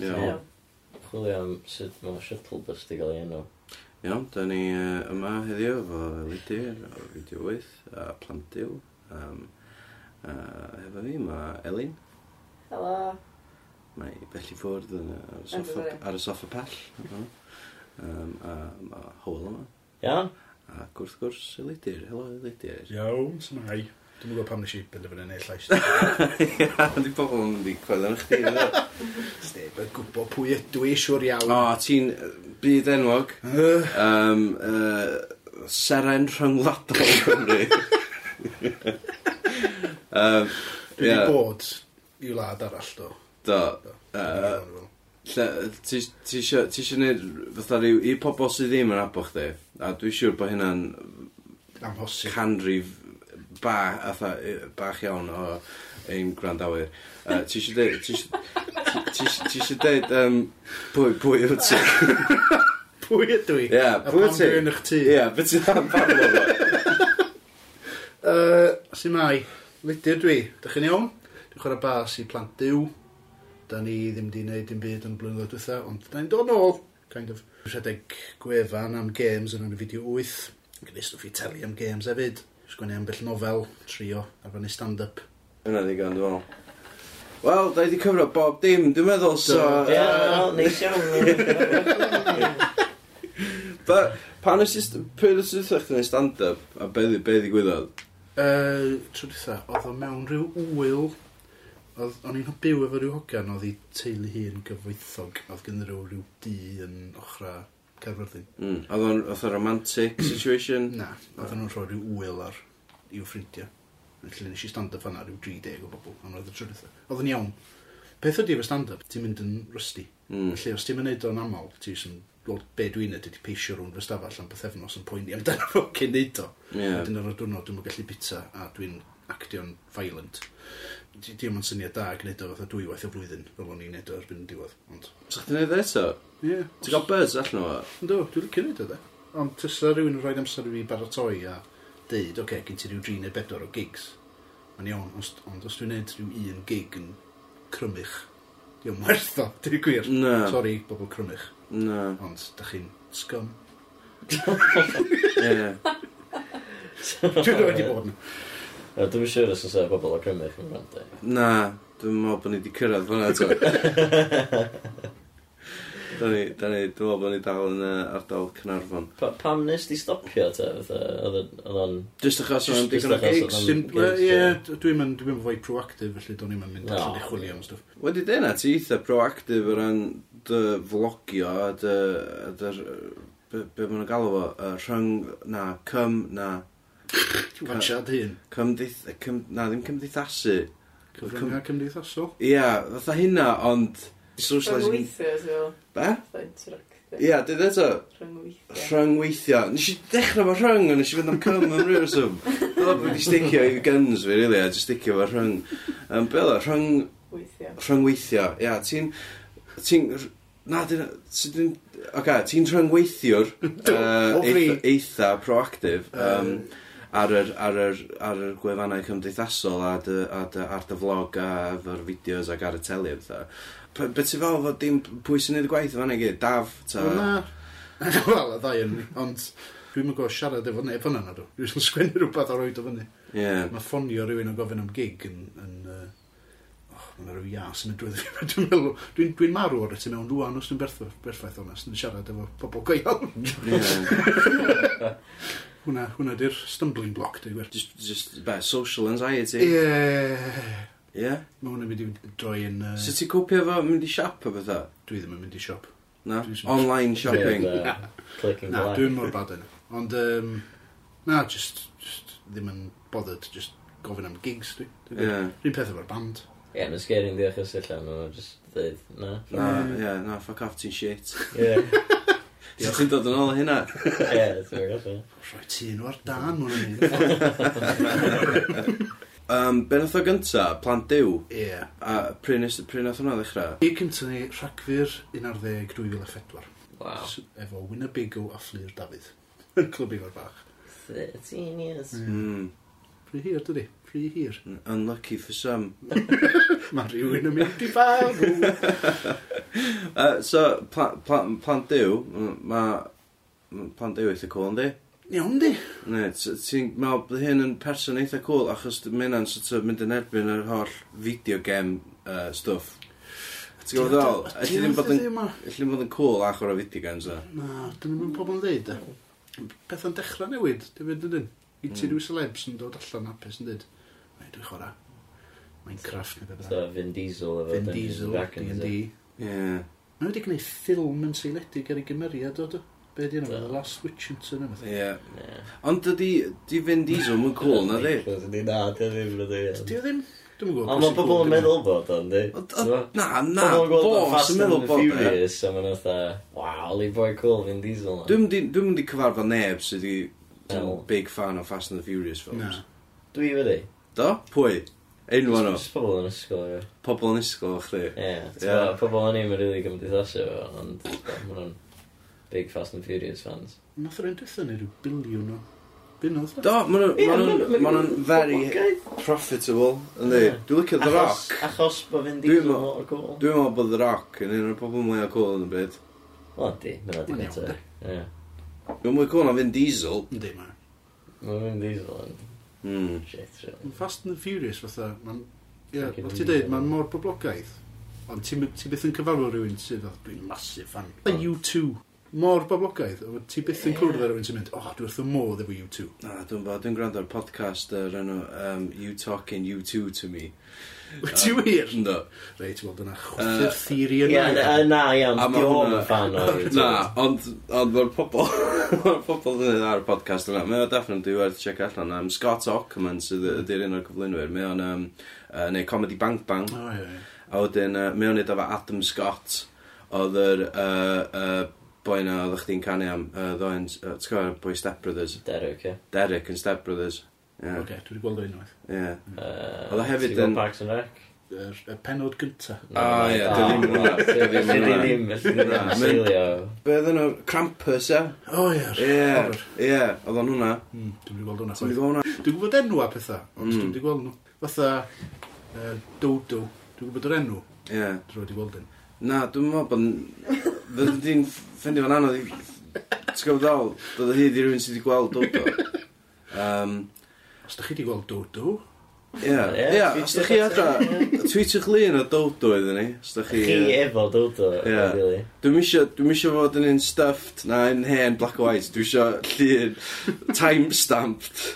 Iawn. Chwilio am sut mae shuttle bus di gael ei enw. Iawn, da ni uh, yma heddiw efo Lydir o Fideo 8 a Plantiw. Um, a hefo fi mae Elin. Helo. Mae bell i ffwrdd yn y- ar y soffa, Yndw. ar y soffa pell. Um, a mae Howell yma. Iawn? Ac wrth gwrs, Lydir. Helo, Lydir. Iawn, sy'n hai. Dwi'n gwybod pam nes i benderfynu neu llais. Ia, di pobl yn mynd i coelio yn chdi. Steb, yn gwybod pwy ydw i siwr iawn. O, ti'n byd enwog. um, uh, seren rhyngwladol Cymru. um, Dwi yeah. bod i wlad arall, do. Do. Uh, ti eisiau gwneud fatha rhyw i pobl sydd ddim yn abo chdi, a dwi'n siŵr bod hynna'n amhosib. Canrif ba, atha, bach iawn o ein gwrandawyr. Uh, ti eisiau dweud, ti eisiau dweud um, pwy, pwy yw ti? pwy ydw i? Ie, pwy ydw ti? A pam dwi'n eich ti? Ie, beth ti'n am pam o'n Sy'n mai, lydyr dwi, dych chi'n iawn? Dwi'n chwarae bas i plant diw. Da ni ddim di wneud dim byd yn blynyddoedd dwytha, ond da ni'n dod nôl. Kind of rhedeg gwefan am games yn y fideo 8. Gwneud stwff i teli am games hefyd sgwennu ambell nofel, trio, arbennu stand-up. Yna gan, dwi'n meddwl. Wel, da i di cyfro bob dim, dwi'n meddwl, so... Ie, neis iawn. Da, pan ys pryd ys ydych chi'n gwneud stand-up, a be ddi digwyddodd? Uh, Trwy dweitha, oedd o mewn rhyw wyl, oedd o'n i'n byw efo rhyw hogan, oedd i teulu hun gyfoethog, oedd gen rhyw rhyw dŷ yn ochrau Caerfyrddin. Mm. Oedd o'n oedd romantic situation? Na, oedd nhw'n rhoi rhyw wyl ar i'w ffrindiau. Felly nes i stand-up fanna rhyw 30 o bobl, ond oedd y trydydd. Oedd yn iawn. Peth ydy efo stand-up, ti'n mynd yn rusty. Mm. Felly os ti'n mynd o'n aml, ti'n sy'n gweld be dwi'n neud ydy peisio rhwng fy stafell am bythefnos yn poeni amdano fo cyn neud o. Yeah. Wedyn ar y diwrnod dwi'n gallu bita a dwi'n actio'n violent. Dim ond syniad da gwneud o fatha dwy waith o flwyddyn, fel o'n i'n neud o erbyn diwedd. Ond... So chdi'n neud eto? Ie. Yeah, Ti'n gael buzz allan o? Ynddo, dwi'n licio neud o dde. Ond tysa rhywun yn rhoi amser i fi baratoi a deud, oce, okay, gen ti rhyw dri neu bedwar o gigs. Mae'n iawn, ond os dwi'n neud rhyw un gig yn crymych, dwi'n werth o, dwi'n gwir. Na. Sori, bobl crymych. Na. Ond, da chi'n scum. Ie. Dwi'n wedi bod yn. Dwi'n yn siŵr os oes o bobl o Cymru chi'n gwrando. Na, dwi'n meddwl bod ni wedi cyrraedd fyna eto. da ni, da ni, dwi'n meddwl bod ni dal yn uh, ardal Cynarfon. Pa, pam nes di stopio te, fatha, oedd o'n... Just achos o'n digon o gigs. Ie, dwi'n mynd, dwi'n mynd fwy proactif, felly do'n i'n mynd allan i chwilio am stwff. Wedi dyna, ti eitha proactif o ran dy vlogio a dy... be maen nhw'n galw fo, rhyng na, cym na, Pansiad hun. Cymdeith... Cym, na, ddim cymdeithasu. Cyfryngau cymdeithasol? Ia, yeah, fatha hynna, ond... Socialising... Rhyngweithio, as. Be? Fatha Ia, dyd eto? Rhyngweithio. Rhyngweithio. Nes i dechrau fo rhyng, nes i fynd am cym am rhyw reswm. Dyla bod wedi sticio i guns fi, rili, a just sticio fo rhyng. Um, be o, rhyng... Weithio. Rhyngweithio. Ia, ti'n... Ti'n... Na, dyn... Ti'n... Oce, ti'n rhyngweithiwr uh, eitha, eitha proactif. Um, um ar yr, ar yr, ar yr gwefannau cymdeithasol a dy, a dy, ar dy vlog a efo'r fideos ac ar y teli a bethau. Be ti fel fod dim pwy sy'n neud y gwaith yma'n gyd? Daf? Ta... Wel, Na. Wel, y ddau yn, ond dwi'n mynd gwybod siarad efo neb hwnna na dwi. Dwi'n sgwennu rhywbeth ar oed o fyny. Yeah. Mae ffonio rhywun o gofyn am gig yn, yn mae'n rhyw ias yn y drwydd dwi'n meddwl, dwi'n dwi marw o'r tu mewn rwan os dwi'n berffaith, berffaith onest, yn siarad efo pobl go iawn. hwna, hwna di'r stumbling block, dwi'n gwir. Just, just about social anxiety. Yeah. Yeah? Mae hwnna'n mynd i droi yn... Uh... So ti'n cwpio fo mynd i siop o bethau? Dwi ddim yn mynd i siop. Na? Online shopping? Yeah, Clicking na, dwi'n mor bad yn. Ond, um, na, just, just ddim yn bothered, just gofyn am gigs, dwi. Ie. yeah. Rhyn peth efo'r band. Ie, mae'n scary yn ddiolch ysg allan, mae'n just dweud, na. Na, mm. ie, na, fuck off, ti'n shit. Ie. Ti'n dod yn ôl o hynna? Ie, ti'n gallu. Rhoi ti'n o'r dan mwyn hynny. Um, ben oedd o gynta, plant diw. Ie. Yeah. A pryn pryn oedd hwnna ddechrau? I cynta ni rhagfyr 11 2004. Wow. S efo Winnebago a Fflir Dafydd. Clwb i fod bach. 13 years. Mm. Pryd hir, dydy? rhy hir. Unlucky for some. Mae rhywun yn mynd i farw. uh, so, plant pla, pla diw, mae plant diw eitha cool, ynddi? Iawn di. Ne, ti'n meddwl bod hyn yn person eitha cool, achos mae hynna'n sort of mynd yn erbyn yr holl video game uh, stuff. Ti'n gwybod ddol? Elli ddim bod yn, elli bod yn cool a chwarae video games o. Na, dyn nhw'n pobl yn dweud. E. Pethau'n dechrau newid, dwi'n dweud yn. I ti hmm. rhyw celebs yn dod allan hapus yn dweud dwi'n chwarae. Minecraft neu beth bynnag. Vin Diesel efo Vin Diesel, D&D. Ie. Mae wedi gwneud ffilm yn seiledig ar ei gymeriad o, do? Be di yna, The Last Witch yn sy'n. Ie. Ond dydi, di Vin Diesel yn cool, na di? Di na, di ddim, na di. O ddim? Dwi'n gwybod. Ond mae pobl yn meddwl bod o'n di. Na, na, bos yn meddwl bod o'n furious, a mae'n otha, wow, li boi cool Vin Diesel. Dwi'n mynd i cyfarfod neb sydd wedi big fan o Fast and the Furious films. Dwi wedi. Do? Pwy? Enw nhw. Jyst pobl yn ysgol, ie. Pobl yn ysgol o chdi. Ie. Yeah. Pobl o'n i'm yn rili gymdeithasio fo, ond maen nhw'n big Fast and Furious fans. Nath rhaid dweud ni rhyw biliwn o. Bunodd. Do, maen nhw'n very profitable, yndi. Dwi'n licio The Rock. Achos bod fy'n digwydd mor cool. Dwi'n meddwl bod The Rock yn un o'r pobl mwy o cool yn y byd. O, di. Mae'n di better. Ie. Dwi'n mwy cool na Vin Diesel. Yndi, ma. Mae Vin Diesel yn... Mm. Shit, really. Fast and the Furious fatha, mae'n... Ie, yeah, fel ti'n dweud, mae'n mor boblogaidd. Ond ti'n ti byth yn cyfarfod rhywun sydd o, dwi'n masif fan. A U2. Mor boblogaidd. Ti byth yn cwrdd ar rhywun sy'n mynd, oh, dwi wrth y modd efo U2. Na, dwi'n bod, dwi'n gwrando ar podcast yr enw um, You Talking U2 to Me. Wyt ti wir? No. Reit, wel, dyna chwythu'r theori yna. Ie, na, iawn, di o'n fan o. Na, ond ond mae'r pobol, mae'r pobol yn ar y podcast yna. Mae o definitely werth check allan. Um, Scott Ockerman, sydd ydy'r un o'r cyflwynwyr, mae o'n um, uh, neu Comedy Bang Bang. Oh, ie, ie. A wedyn, uh, mae o'n neud efo Adam Scott, oedd yr uh, uh, boi na oedd chdi'n canu am uh, ddoen, uh, ti'n gwybod, boi Step Brothers? Derek, ie. Yeah. Derek yn Step Brothers. Yeah. Oce, dwi wedi gweld o unwaith. Ie. Mm. Oedd o hefyd yn... Parks and Rec? Y penod gynta. O, ah, ie. Dwi ddim yn seilio. Be oedd nhw? Krampus, ie? O, ie. Ie, ie. Oedd o'n hmm, hwnna. Dwi'n wedi gweld hwnna. Dwi wedi gweld hwnna. Dwi'n gwybod enw a pethau, ond hmm. dwi'n wedi gweld nhw. Fatha Dodo. Dwi'n gwybod yr enw. Ie. Dwi'n wedi gweld hyn. Na, dwi'n meddwl bod... Fydden ti'n ffendio fan anodd i... T'w gwybod ddol? Doedd o hyd i rhywun sydd wedi gweld Dodo. Um, Os da chi wedi gweld Dodo, Ie, ie, os da chi adra, tweetiwch lun o dodo iddyn ni, os da chi... Chi efo dodo, yeah. really. Dwi'n misio, dwi'n misio fod yn un stuffed na un hen black and white, dwi'n misio llun time stamped.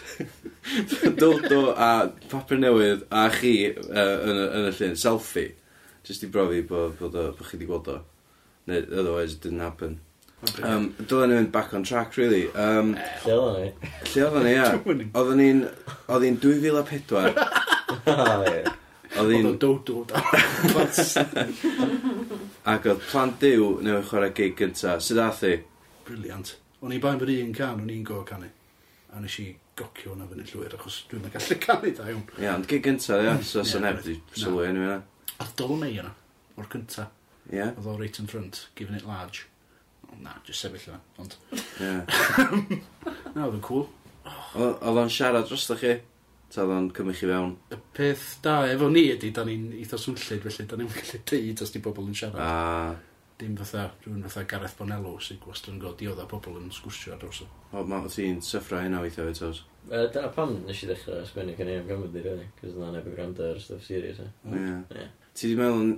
dodo a papur newydd a chi uh, yn, yn y llun, selfie. Just i brofi bod, bod, bod chi wedi gweld o. Neu, otherwise it didn't happen. Um, Dylen ni mynd back on track, really. Um, Lle oedden ni? Lle oedden ni, ia. Oedden ni'n... Oedd hi'n 2004. Oedd hi'n... Oedd dodo. Ac oedd plant diw neu chwarae gig gynta. Sut ath i? Briliant. O'n i bain bod un can, o'n i'n go canu. A nes i gocio hwnna fyny llwyr, achos dwi'n yn gallu canu da iawn. Ia, ond gig gynta, ia. Mm. So, sy'n neb di sylwi enw yna. A dol mei yna, o'r cynta. Ia. Oedd o reit in front, giving it large na, just sefyll yna, ond... Ie. Na, oedd yn cool. Oedd o'n siarad drosto chi? Ta oedd o'n cymryd chi fewn? Y peth da efo ni ydy, da ni'n eitha swnllid, felly da ni'n gallu deud os di bobl yn siarad. A... Dim fatha, rhywun fatha Gareth Bonello sy'n gwastad yn go diodd a bobl yn sgwrsio ar drosto. O, ma, ti'n syffra hynna weithio fe, Tos? Uh, da pam nes i ddechrau sgwennu cynnig am Gymru, really, cos na neb yn gwrando ar stuff serious. e. Ie. Ti di meddwl yn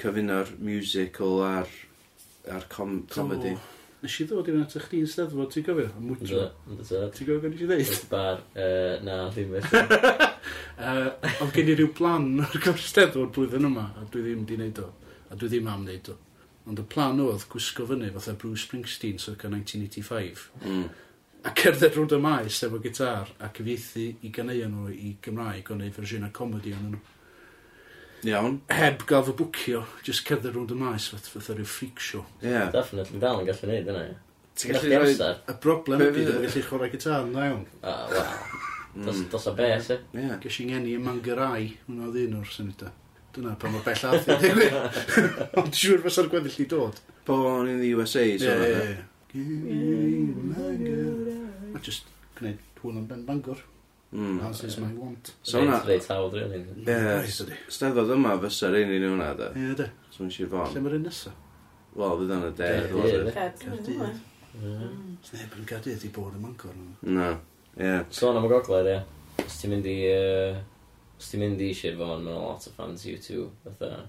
cyfuno'r musical ar a'r com comedy. Nes i ddod i fyna ta chdi'n steddfod, ti'n gofio? Am mwtro. Ti'n gofio nes i ddeud? Bar, uh, na, ddim eithaf. uh, Oedd gen i ryw plan ar gyfer steddfod blwyddyn yma, a dwi ddim di wneud o. A dwi ddim am wneud o. Ond y plan oedd gwisgo fyny fatha Bruce Springsteen circa 1985. Mm. A cerdded rhwyd y maes efo gitar a cyfieithu i ganeuon nhw i Gymraeg o neu fersiwn a comedi o'n nhw. Iawn. heb gael fy bwcio, just cerdded rwnd y maes, fath fath ar freak show. Ie. Definitely, dal yn gallu neud yna. ie. Ti'n gallu rhoi- amser? Y broblem Be- ydy, fydd yn gallu chwarae gitar yn iawn. O, wel. Dos- mm. Dos o bes, e? Ie. Ges i'n ngeni y gyrau, hwnna oedd un o'r syniadau. Dyna pan mae bell arth i digwydd. Ond ti'n siŵr fysa'r gweddill i dod. Pobl o'n in the USA, so Ie, ie, ie. Geni yma'n gyrau. A just gwneud hwn yn Ben Bangor. Mm. As is my want. So hwnna... Reit hawdd, really. Ie, Steddfod yma fysa'r un i ni hwnna, da. Ie, da. So yn Sir Fon. Lle mae'r un nesa? Wel, fydd yna de. Ie, Sneb yn gadydd i bod yn mancor. Na, ie. Sôn am y gogledd, ie. Os ti'n mynd i... Os ti'n mynd i Sir Fon, mae'n lot o fans U2, fatha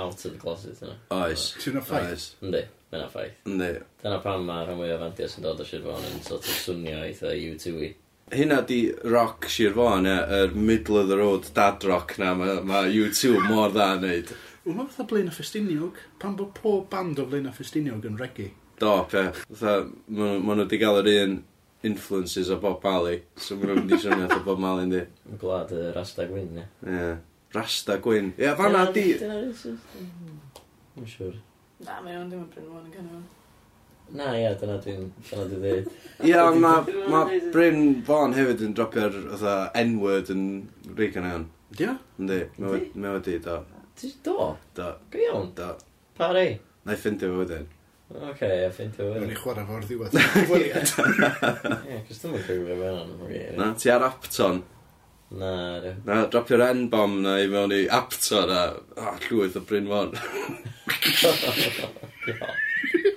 out of the closet yna. Oes. Ti'n na ffaith? Oes. Yndi, mae'n na ffaith. Yndi. Dyna pam mae rhan mwy o fantiau sy'n dod o Sir Fon yn sort of swnio eitha U2 i hynna di rock Sir Fôn, y er middle of the road dad rock na, mae ma U2 mor dda yn neud. Wel, mae fatha Blaen a Ffestiniog, pan bod pob band o Blaen a Ffestiniog yn regu. Do, pe. Fatha, ma, ma nhw wedi cael yr un influences o Bob Mali, so ma nhw'n mynd i swnio o Bob Mali, Yn Gwlad y Rasta Gwyn, ie. Ie. Rasta Gwyn. Ie, fanna di... Dwi'n siwr. Na, mae o'n ddim yn Bryn Fôn yn gynnu Na, ia, dyna dwi'n dwi dweud. Ia, ond mae ma Bryn Fawn hefyd yn dropio'r N-word yn Regan iawn. Ia? Yndi, mae wedi, do. Ti'n do? Do. Gwy iawn? Do. Pa rei? Na i ffindio fo wedyn. Oce, a ffindio fo wedyn. Rwy'n i chwarae fo'r ddiwedd. Ie, cys dwi'n mynd cofio fe hwnna'n Na, ti ar Apton? Na, re. Na, dropio'r N-bomb na i mewn i Apton a oh, llwyth o Bryn Fawn. Oh,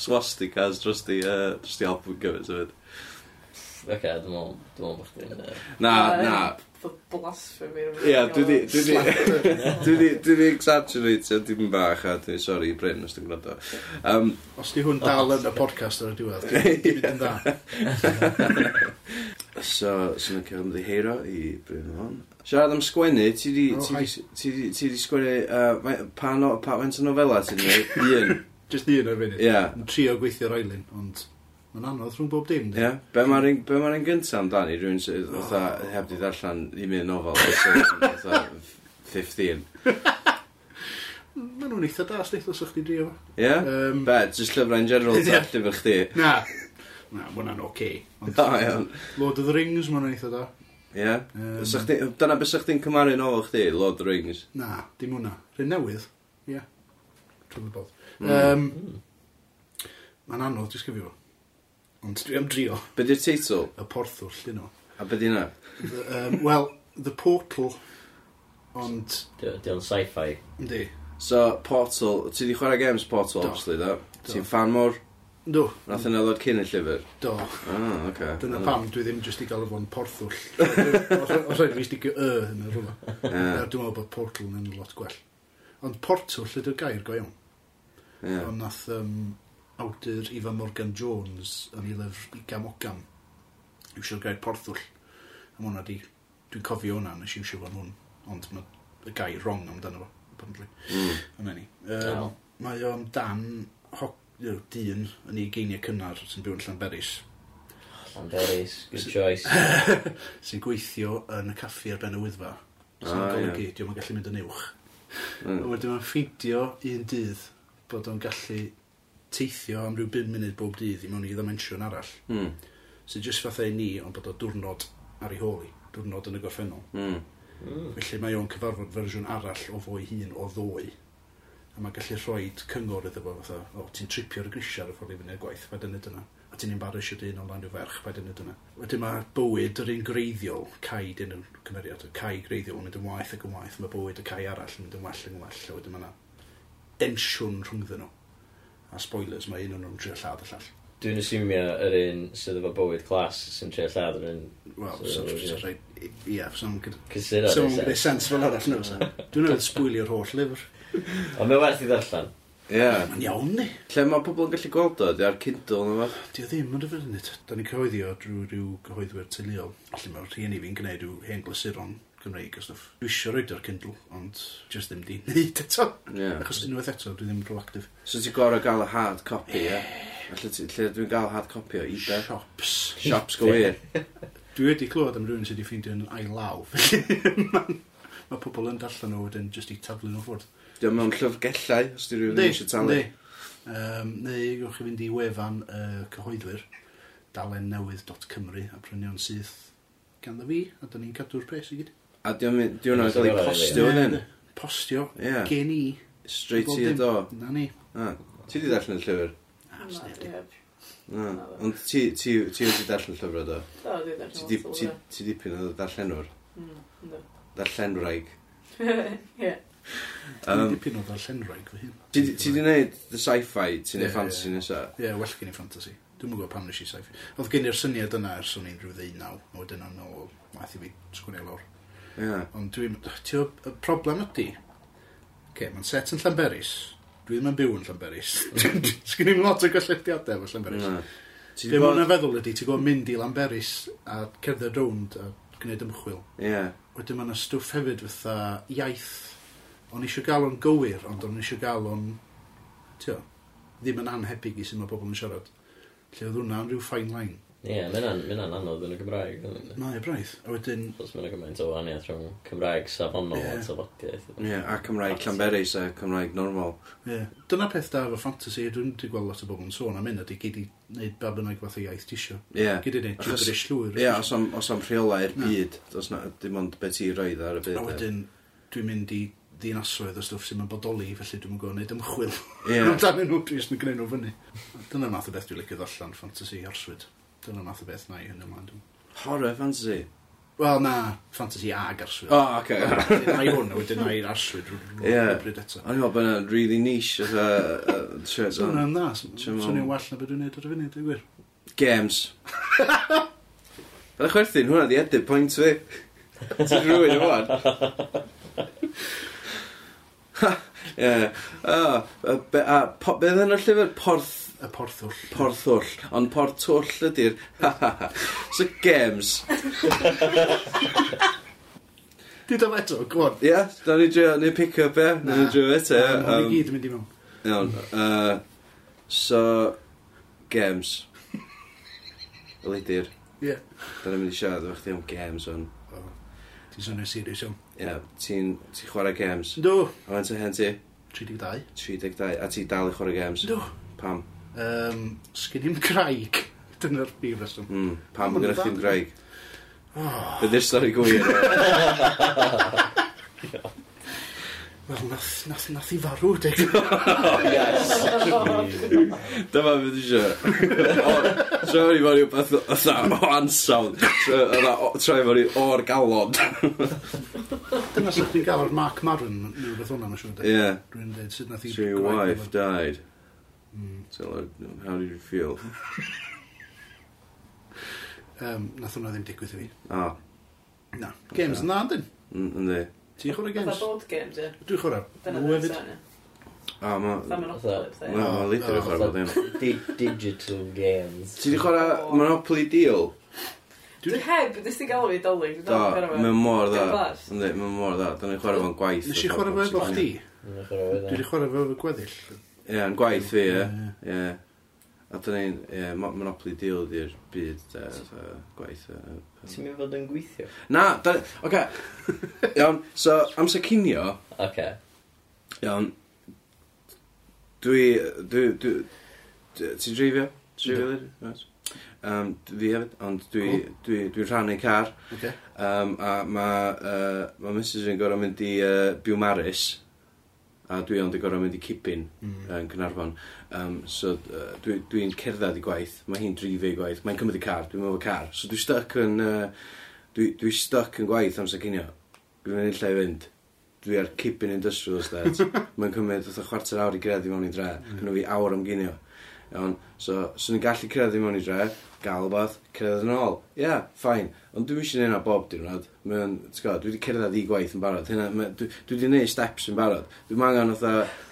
swastikas dros di, uh, dros di album gyfyd, hefyd. Oce, okay, dwi'n meddwl, dwi'n meddwl bod chdi'n... Na, na. Blasphemy. Ie, dwi di, dwi di, dwi di, dwi di exaggerate, dwi'n bach, a dwi, sori, Bryn, os dwi'n gwrando. Um, os di hwn dal yn y podcast ar y diwedd, dwi'n mynd yn dda. So, sy'n yn cael ymddiheiro i Bryn Fon. Siarad am sgwennu, ti di, ti di, ti di sgwennu, uh, pa, no, pa went o novella ti di, un. Just un o'r funud. Ie. Yn trio gweithio'r oelin, ond mae'n anodd rhwng bob dim. Ie. Be ma'r un, be mae'r un gyntaf amdani, rhywun sydd oh. heb di ddarllen i mi yn nofel, fatha 15. Mae nhw'n eitha da, sleith os o'ch chi drio fo. Ie? Um, Be, jyst llyfrau in general, ta llyfr chdi. Na, na, mae hwnna'n oce. Da, iawn. Lord of the Rings, mae hwnna'n eitha da. Ie? Um, dyna beth sa'ch chi'n cymaru yn ofal chdi, Lord of the Rings? Na, dim hwnna. Rhyn newydd. Ie. Yeah. Trwy'n bod. Mm. Um. Hmm. Mae'n anodd i sgrifio. Ond dwi am drio. Be di'r teitl? Y porthwr, llun o. A be di hynna? Um, Wel, The Portal, ond... Di o'n sci-fi. Di. So, Portal, ti di chwarae games Portal, do. obviously, da? Ti'n fan mor? Do. Nath yna ddod cyn y llyfr? Do. Ah, okay. Dyna pam dwi ddim jyst i gael efo'n porthwll. Os rhaid fi stigio y yn y rhywle. Dwi'n meddwl bod portal yn lot gwell. Ond portwll ydy'r gair go iawn? Yeah. Ond nath um, awdur Ifa Morgan Jones yn ei lyfr i gam o gam. Iwsio'r gair porthwll. Am hwnna di... Dwi'n cofio hwnna, nes iwsio fo'n hwn. Ond mae y gair wrong amdano fo. Apparently. Mm. Yna ni. Um, oh. Mae o'n dan hoc, dyn yn ei geiniau cynnar sy'n byw yn Llanberis. Llanberis, good choice. sy'n gweithio yn y caffi ar ben y wyddfa. Sy'n ah, golygu, yeah. diolch yn gallu mynd yn uwch. Mm. Wedyn mae'n ffeidio un dydd bod o'n gallu teithio am ryw 5 munud bob dydd i mewn i ddimensiwn arall. Mm. So just fatha i ni, ond bod o diwrnod ar ei holi, diwrnod yn y gorffennol. Mm. Mm. Felly mae o'n cyfarfod fersiwn arall o fwy hun o ddwy. A mae'n gallu rhoi cyngor iddo fo, fatha, o, ti'n tripio'r grisiau ar y ffordd i fyny'r gwaith, paid yn dyna. A ti'n embarrassio dy un o lan i'w ferch, paid yn dyna. Wedyn mae bywyd yr un greiddiol, cae dyn yn cymeriad, cae greiddiol yn mynd yn waith ac yn waith, mae bywyd y cae arall yn mynd yn well yn well, a wedyn mae densiwn rhwngddyn nhw. A spoilers, mae un o'n nhw'n trio lladd y llall. Dwi'n asumio yr un sydd efo bywyd clas sy'n trio lladd yr un... Wel, sy'n rhaid... Ia, sy'n gyda sens fel arall nhw. Dwi'n rhaid sbwylio'r holl lyfr. Ond mae werth i ddarllen. Ie. Yeah. Mae'n iawn ni. Lle mae pobl yn gallu gweld o, di ar Kindle neu beth? Di o ddim yn rhyfedd yn Da ni'n cyhoeddi o drwy rhyw gyhoeddwyr tyluol. Felly mae'r rhieni fi'n gwneud rhyw hen glasuron Gymreig a stuff. Dwi eisiau roed o'r Kindle, ond just ddim di wneud eto. Yeah. Achos unwaith eto, dwi ddim proactif. So ti'n gorau gael y hard copy, ie? Yeah. Lle, lle dwi'n gael hard copy o eBay? Shops. Shops go wir. dwi wedi clywed am rhywun sydd wedi ffeindio'n yn ailaw. Mae pobl yn darllen nhw wedyn just i taflu nhw ffwrdd. Dwi'n mewn llyfgellau, os di rhywun eisiau talu. Um, neu gwych chi fynd i wefan y uh, cyhoeddwyr dalennewydd.cymru a prynion o'n syth ganddo fi, a da ni'n cadw'r pres i gyd. A di o'n mynd, di o'n cael ei postio wedyn? Postio? Ie. Gen i. Straight i y do. Na ni. Ah. Ti di darllen y llyfr? Na, ah. ond ti wedi darllen llyfr o do? Do, di darllen llyfr. Ti dipyn o darllenwr? Hmm, darllenwraig. Ie. Um, dipyn o darllenwraig fy hyn. Ti di wneud the sci-fi, ti'n neud fantasy nesaf? Ie, well gen i fantasy. Dwi'n gwybod pam nes i sci-fi. Oedd gen i'r syniad yna ers o'n i'n rhyw ddeunaw, a wedyn o'n ôl, math i fi sgwneud lawr. Yeah. Ond dwi'n... Y problem ydy... Okay, mae'n set yn Llanberis. Dwi ddim yn byw yn Llanberis. Sgyn i'n lot o gysylltiadau efo Llanberis. Yeah. Ti'n Dim ond yn feddwl ydy, ti'n gwybod mynd i Llanberis a cerdded rownd a gwneud ymchwil. Ie. Yeah. Wedyn mae'n stwff hefyd fatha iaith. O'n eisiau gael o'n gywir, ond o'n eisiau gael o'n... Tio, ddim yn anhebyg i sy'n mae pobl yn siarad. Lle oedd hwnna'n rhyw fine line. Ie, yeah, mae hynna'n ma anodd yn y Gymraeg. Mae y braidd. A wedyn... Os mae'n gymaint o wahaniaeth rhwng Cymraeg safonol yeah. a tafodiaeth. Ie, yeah, a Cymraeg Llanberis a Cymraeg normal. Ie. Yeah. Dyna peth da efo fantasy, dwi'n wedi gweld lot o bobl yn sôn am hynna, di gyd i wneud ba bynnag fath o iaith tisio. Ie. Yeah. Gyd i wneud gibberish llwyr. Ie, yeah, os am, os am rheola i'r byd, os na, dim ond beth i roedd ar y byd. A wedyn, dwi'n mynd i ddinasoedd o stwff sy'n mynd bodoli, felly dwi'n gwybod wneud ymchwil. Ie. Yeah. Amdanyn nhw, dwi'n gwneud nhw fyny. Dyna'r math o beth dwi'n licio ddollan, ffantasi arswyd. Dyna math o beth na i hynny ymlaen. dwi'n- Horror fantasy. Wel, na, fantasy ag arswyd. O, oh, oce. Okay. Na i hwn, a wedyn na i'r arswyd rw- Ie. bryd eto. O'n i'n meddwl bod yna'n really niche oedd y shirt So on. hwnna'n dda, Swn i'n- well na beth dwi'n neud ar y funud, dwi'n gwir. Games. y chwerthin, hwnna di edrych pwynt fi. Ti'n rhywun yn fan? Ie. O, y be- a po- Beth yna'r llyfr? Porth... Y porthwll. Porthwll. Ond porthwll ydy'r... so games. Di dam eto, go on. Ie, yeah, da ni drio, ni pick up, ie. Na. Ni drio eto, ie. Na, ni gyd yn mynd i mewn. Iawn. Uh, so, games. Y leidir. Ie. Da ni'n mynd i siarad efo chdi am games, on. Oh. Ti'n sonio serious, iawn. Ie, yeah, ti'n ti chwarae games. Do. A mae'n ty hen ti? 32. 32. A ti dal i chwarae games? Do. Pam? Um, Sgyn i'n graig. Dyna'r brif reswm. Mm, pam yn gyda chi'n graig? Oh. Ydy'r stori gwir. Wel, nath, nath, nath i farw, dig. yes. Dyma fydd eisiau. Tra fo'n i fod i wbeth o ansawdd. Tra fo'n i o'r galon. Dyna sy'n chi'n gael o'r Mark Maron, rhywbeth hwnna, mae'n siŵr. Ie. Dwi'n dweud sut nath i... So your wife died. Mm. So, how did you feel? um, nath hwnna ddim digwydd i fi. O. Oh. Na. Games yn dda, dyn? Yndi. Ti'n chwrdd games? Fatha board games, ie. Dwi'n chwrdd mwy hefyd. A ma... Na, leidr yn chwrdd ddim. Digital games. Ti di chwarae Monopoly Deal? Dwi heb, nes ti galw fi dolyg. Da, mae'n mor dda. Ynddi, mae'n mor dda. Dwi'n chwarae fo'n gwaith. Nes i chwrdd fo efo chdi? Dwi wedi chwrdd fo efo gweddill. Ie, yn gwaith fi, ie. Ie. A dyna ni'n, ie, mo- Monopoly Deal ydy'r byd de, fatha gwaith. E, e, yy, Ti'n mynd fod yn gweithio? Na, da, oce. Iawn, so amser cinio, Oce. iawn, dwi, dwi, dwi, dwi- ti'n dreifio? Dreifio lir? Yes. Um, fi hefyd, ond dwi, dwi, dwi'n rhannu car. Okay. Um, a mae uh, ma e, Mrs yn gorau mynd i uh, Biw Maris a dwi ond i gorau mynd i cipin mm. yn Cynarfon. Um, so uh, dwi'n dwi, cerdded i gwaith, mae hi'n drifu i gwaith, mae'n cymryd i car, dwi'n meddwl car. So dwi'n stuck yn, uh, dwi, dwi stuck yn gwaith amser cynio. Dwi'n mynd i lle i fynd. Dwi ar cipin industrial estate. mae'n cymryd oedd chwarter awr i greddi mewn i dre. Mm. Cynnu fi awr am gynio. Mm Iawn, so, swn i'n gallu cyrraedd mewn i dre, gael rhywbeth, cyrraedd yn ôl. Ie, yeah, ffain. Ond dwi'n eisiau neud na bob diwrnod. Mae'n, ti'n gwybod, dwi wedi cerdded i gwaith yn barod. Hynna, ma, dwi, dwi wedi neud steps yn barod. Dwi'n angen oedd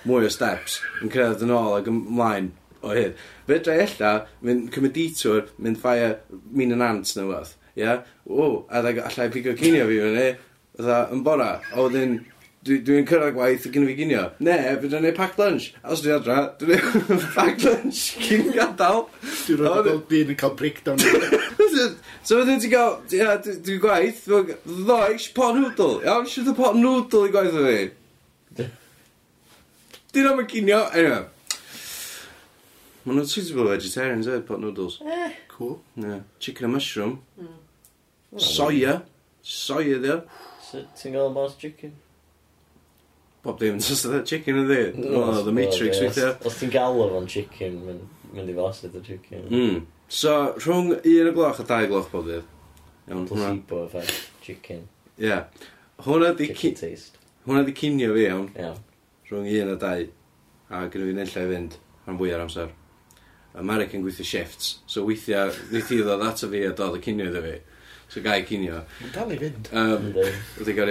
mwy o steps yn cyrraedd yn ôl ac ymlaen o hyn. Fe dre ella, mynd cymryd detour, mynd ffaia min yn ants neu weth. Ie? Yeah? O, a dda allai pigo cinio fi fyny, oedd yn bora. A wedyn, dwi'n dwi, dwi cyrraedd gwaith ac yn fi ginio. Ne, fydda ni'n pack lunch. A os dwi adra, dwi'n pack lunch cyn gadael. Dwi'n rhaid bod byd yn cael breakdown. so fydda ti'n cael, ia, dwi'n gwaith, ddo, eich pot noodle. Iawn, sydd y pot noodle i gwaith o fi. Dwi'n am y ginio, anyway. Mae nhw'n suitable vegetarians, eh, pot noodles. Eh. Cool. Yeah. Chicken and mushroom. Mm. Soia. Soia, ddio. Ti'n gael bars chicken? Bob dim, just oedd chicken ydi. Oedd no, The Matrix weithio. Os ti'n galw fo'n chicken, mynd i flasu dy chicken. Mm. So, rhwng un o gloch a dau gloch bob dydd. Iawn, hwnna. Placebo effect, chicken. Ie. Yeah. Hwnna di... Chicken taste. Hwnna di cinio fi, iawn. Iawn. Rhwng un a dau. A gyda fi nillai fynd rhan fwy ar amser. American gweithio shifts. So weithio, weithio ddod ato fi a dod y cinio iddo fi. So gai cinio. Mae'n dal i fynd. Um, Wedi gael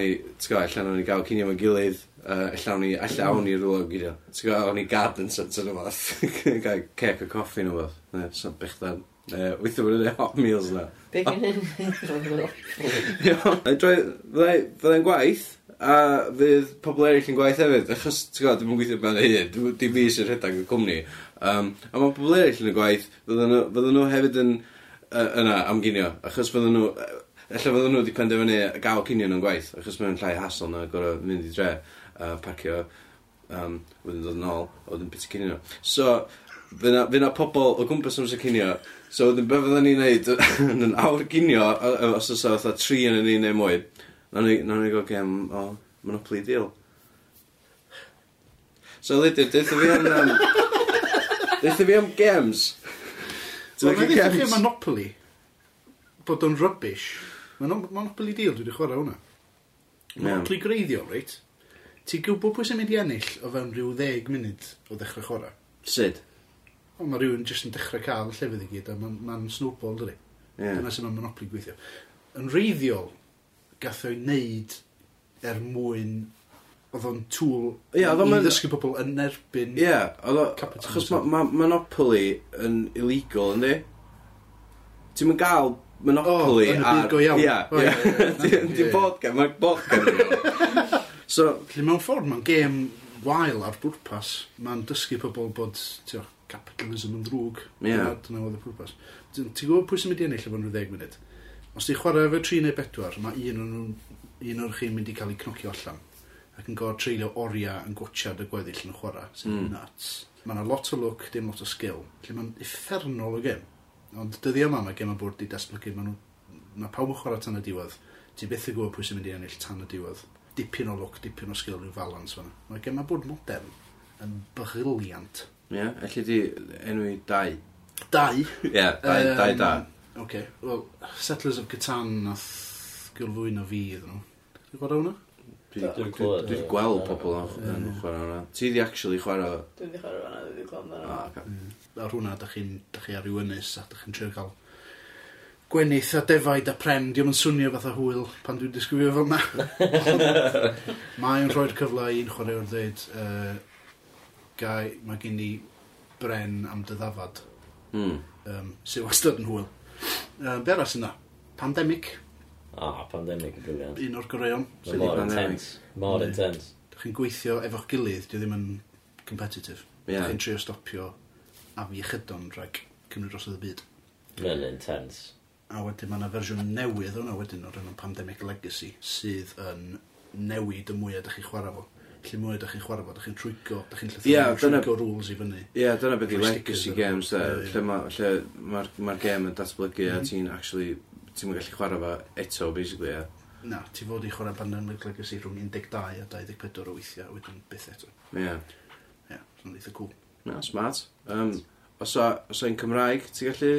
ni, ti'n gael, allan o'n i gael cinio mewn gilydd, uh, allan o'n i, allan o'n i rwla o cinio. Ti'n gael, o'n i garden centre neu fath. Gael cec o coffi neu fath. Ne, sa'n bechdan. Uh, Weithio bod yn hot meals na. Bacon yn Fyddai'n gwaith, a fydd pobl eraill yn gwaith hefyd, achos, ti'n gwybod, dwi'n gweithio mewn hyn, dim fi sy'n rhedeg y cwmni. Um, a mae pobl eraill yn y gwaith, fydden nhw hefyd yn... Uh, yna am ginio, achos fydden nhw... E, ella fydden nhw wedi penderfynu gael cinio nhw'n gwaith, achos mae'n llai hassle na gorau mynd i dre uh, parcio, um, wedyn dod yn ôl, a wedyn bit cinio nhw. So, fy na, fy na pobl o gwmpas amser cinio, so wedyn be fydden ni'n neud yn yn awr cinio, o- o- os oes oedd tri yn ni neu mwy, na ni, na ni gael gem o Monopoly Deal. So, Lydia, deitha fi am... Um, deitha fi am games. Wel, na ddech chi Monopoly, bod o'n rubbish. Mae'n Monopoly deal, dwi wedi chwarae hwnna. Monopoly greiddio, reit? Ti'n gwybod pwy sy'n mynd i ennill o fewn rhyw ddeg munud o ddechrau chwarae? Syd? O, mae rhywun jyst yn dechrau cael y llefydd i gyd, a mae'n ma snowball, dydy. Yeah. Dyna sy'n mae Monopoly gweithio. Yn reiddiol, gath o'i wneud er mwyn oedd o'n tŵl Ie, oedd i o'n- ddysgu pobl yn erbyn Ie, oedd o- Capitalism. achos ma, ma, Monopoly yn illegal, yndi? Ti'n mynd gael Monopoly O, yn y byd go iawn. Ie, O, ie, ie. ie. Ie, Ti'n bod gen, mae'n bod gen. So, Felly mewn ffordd mae'n gêm wael ar bwrpas. Mae'n dysgu pobl bod tio, capitalism yn ddrwg. Ie. Dyna- Dyna oedd y pwrpas. Ti'n ti'n gwybod pwy sy'n mynd i ennill efo nhw 10 munud? Os ti'n chwarae efo 3 neu 4, mae un o'n nhw- un o'r chi'n mynd i cael ei cnocio allan ac yn gorfod treulio oriau yn gwtsiad y gweddill yn chwarae, sy'n mm. nuts. Mae yna lot o look, dim lot o skill. Felly mae'n effernol o gem. Ond dyddi yma mae gem yn bwrdd i datblygu, mae nhw... Mae pawb yn chwarae tan y diwedd. Ti byth yn gwybod pwy sy'n mynd i ennill tan y diwedd. Dipyn o look, dipyn o skill, rhyw falans fan. Mae gem yn bwrdd modern yn briliant. Ie, yeah, allu di enwi dau. Dau? Ie, yeah, dau, um, dau da. Oce, okay. well, Settlers of Catan nath gylfwyno fi iddyn nhw. Dwi'n gwybod hwnna? Dwi wedi gweld pobl yn chwarae hwnna. Ti wedi actually chwarae? Dwi wedi chwarae hwnna, dwi wedi gweld hwnna. Ar hwnna, da chi'n chi ar ywynus a da chi'n trio cael gwenith a defaid a pren. Diolch yn swnio fatha hwyl pan dwi'n disgrifio fel yma. Mae'n rhoi'r cyfle i un chwaraewr ddweud, uh, gai, mae gen i bren am dy ddafad. Mm. Um, sy'n wastad yn hwyl. Uh, be arall yna? Pandemic. Ah, pandemic, pandemig yn briliant. Un o'r goreion. Mor intense. Mor mm. intense. Dych chi'n gweithio efo'ch gilydd, dio ddim yn competitive. Yeah. Dych chi'n trio stopio a fi iechydon rhag cymryd dros y byd. Mae'n intense. A wedyn mae yna fersiwn newydd o'na wedyn o'r enw Pandemic Legacy sydd yn newid y mwyaf ydych chi'n chwarae fo. Lle mwyaf ydych chi'n chwarae fo, ydych chi'n trwygo, ydych chi'n llythyr, yeah, trwygo rules i fyny. Ie, yeah, dyna beth i legacy games, da. Lle mae'r ma, ma game yn datblygu a mm. ti'n actually ti'n gallu chwarae fo eto, basically, ia? Na, ti fod i chwarae Pandemic Legacy rhwng 12 a 24 o weithiau, wedyn byth eto. Ie. Yeah. Ie, yeah, so'n eitha cool. Na, smart. Um, os o, os o'n Cymraeg, ti'n gallu...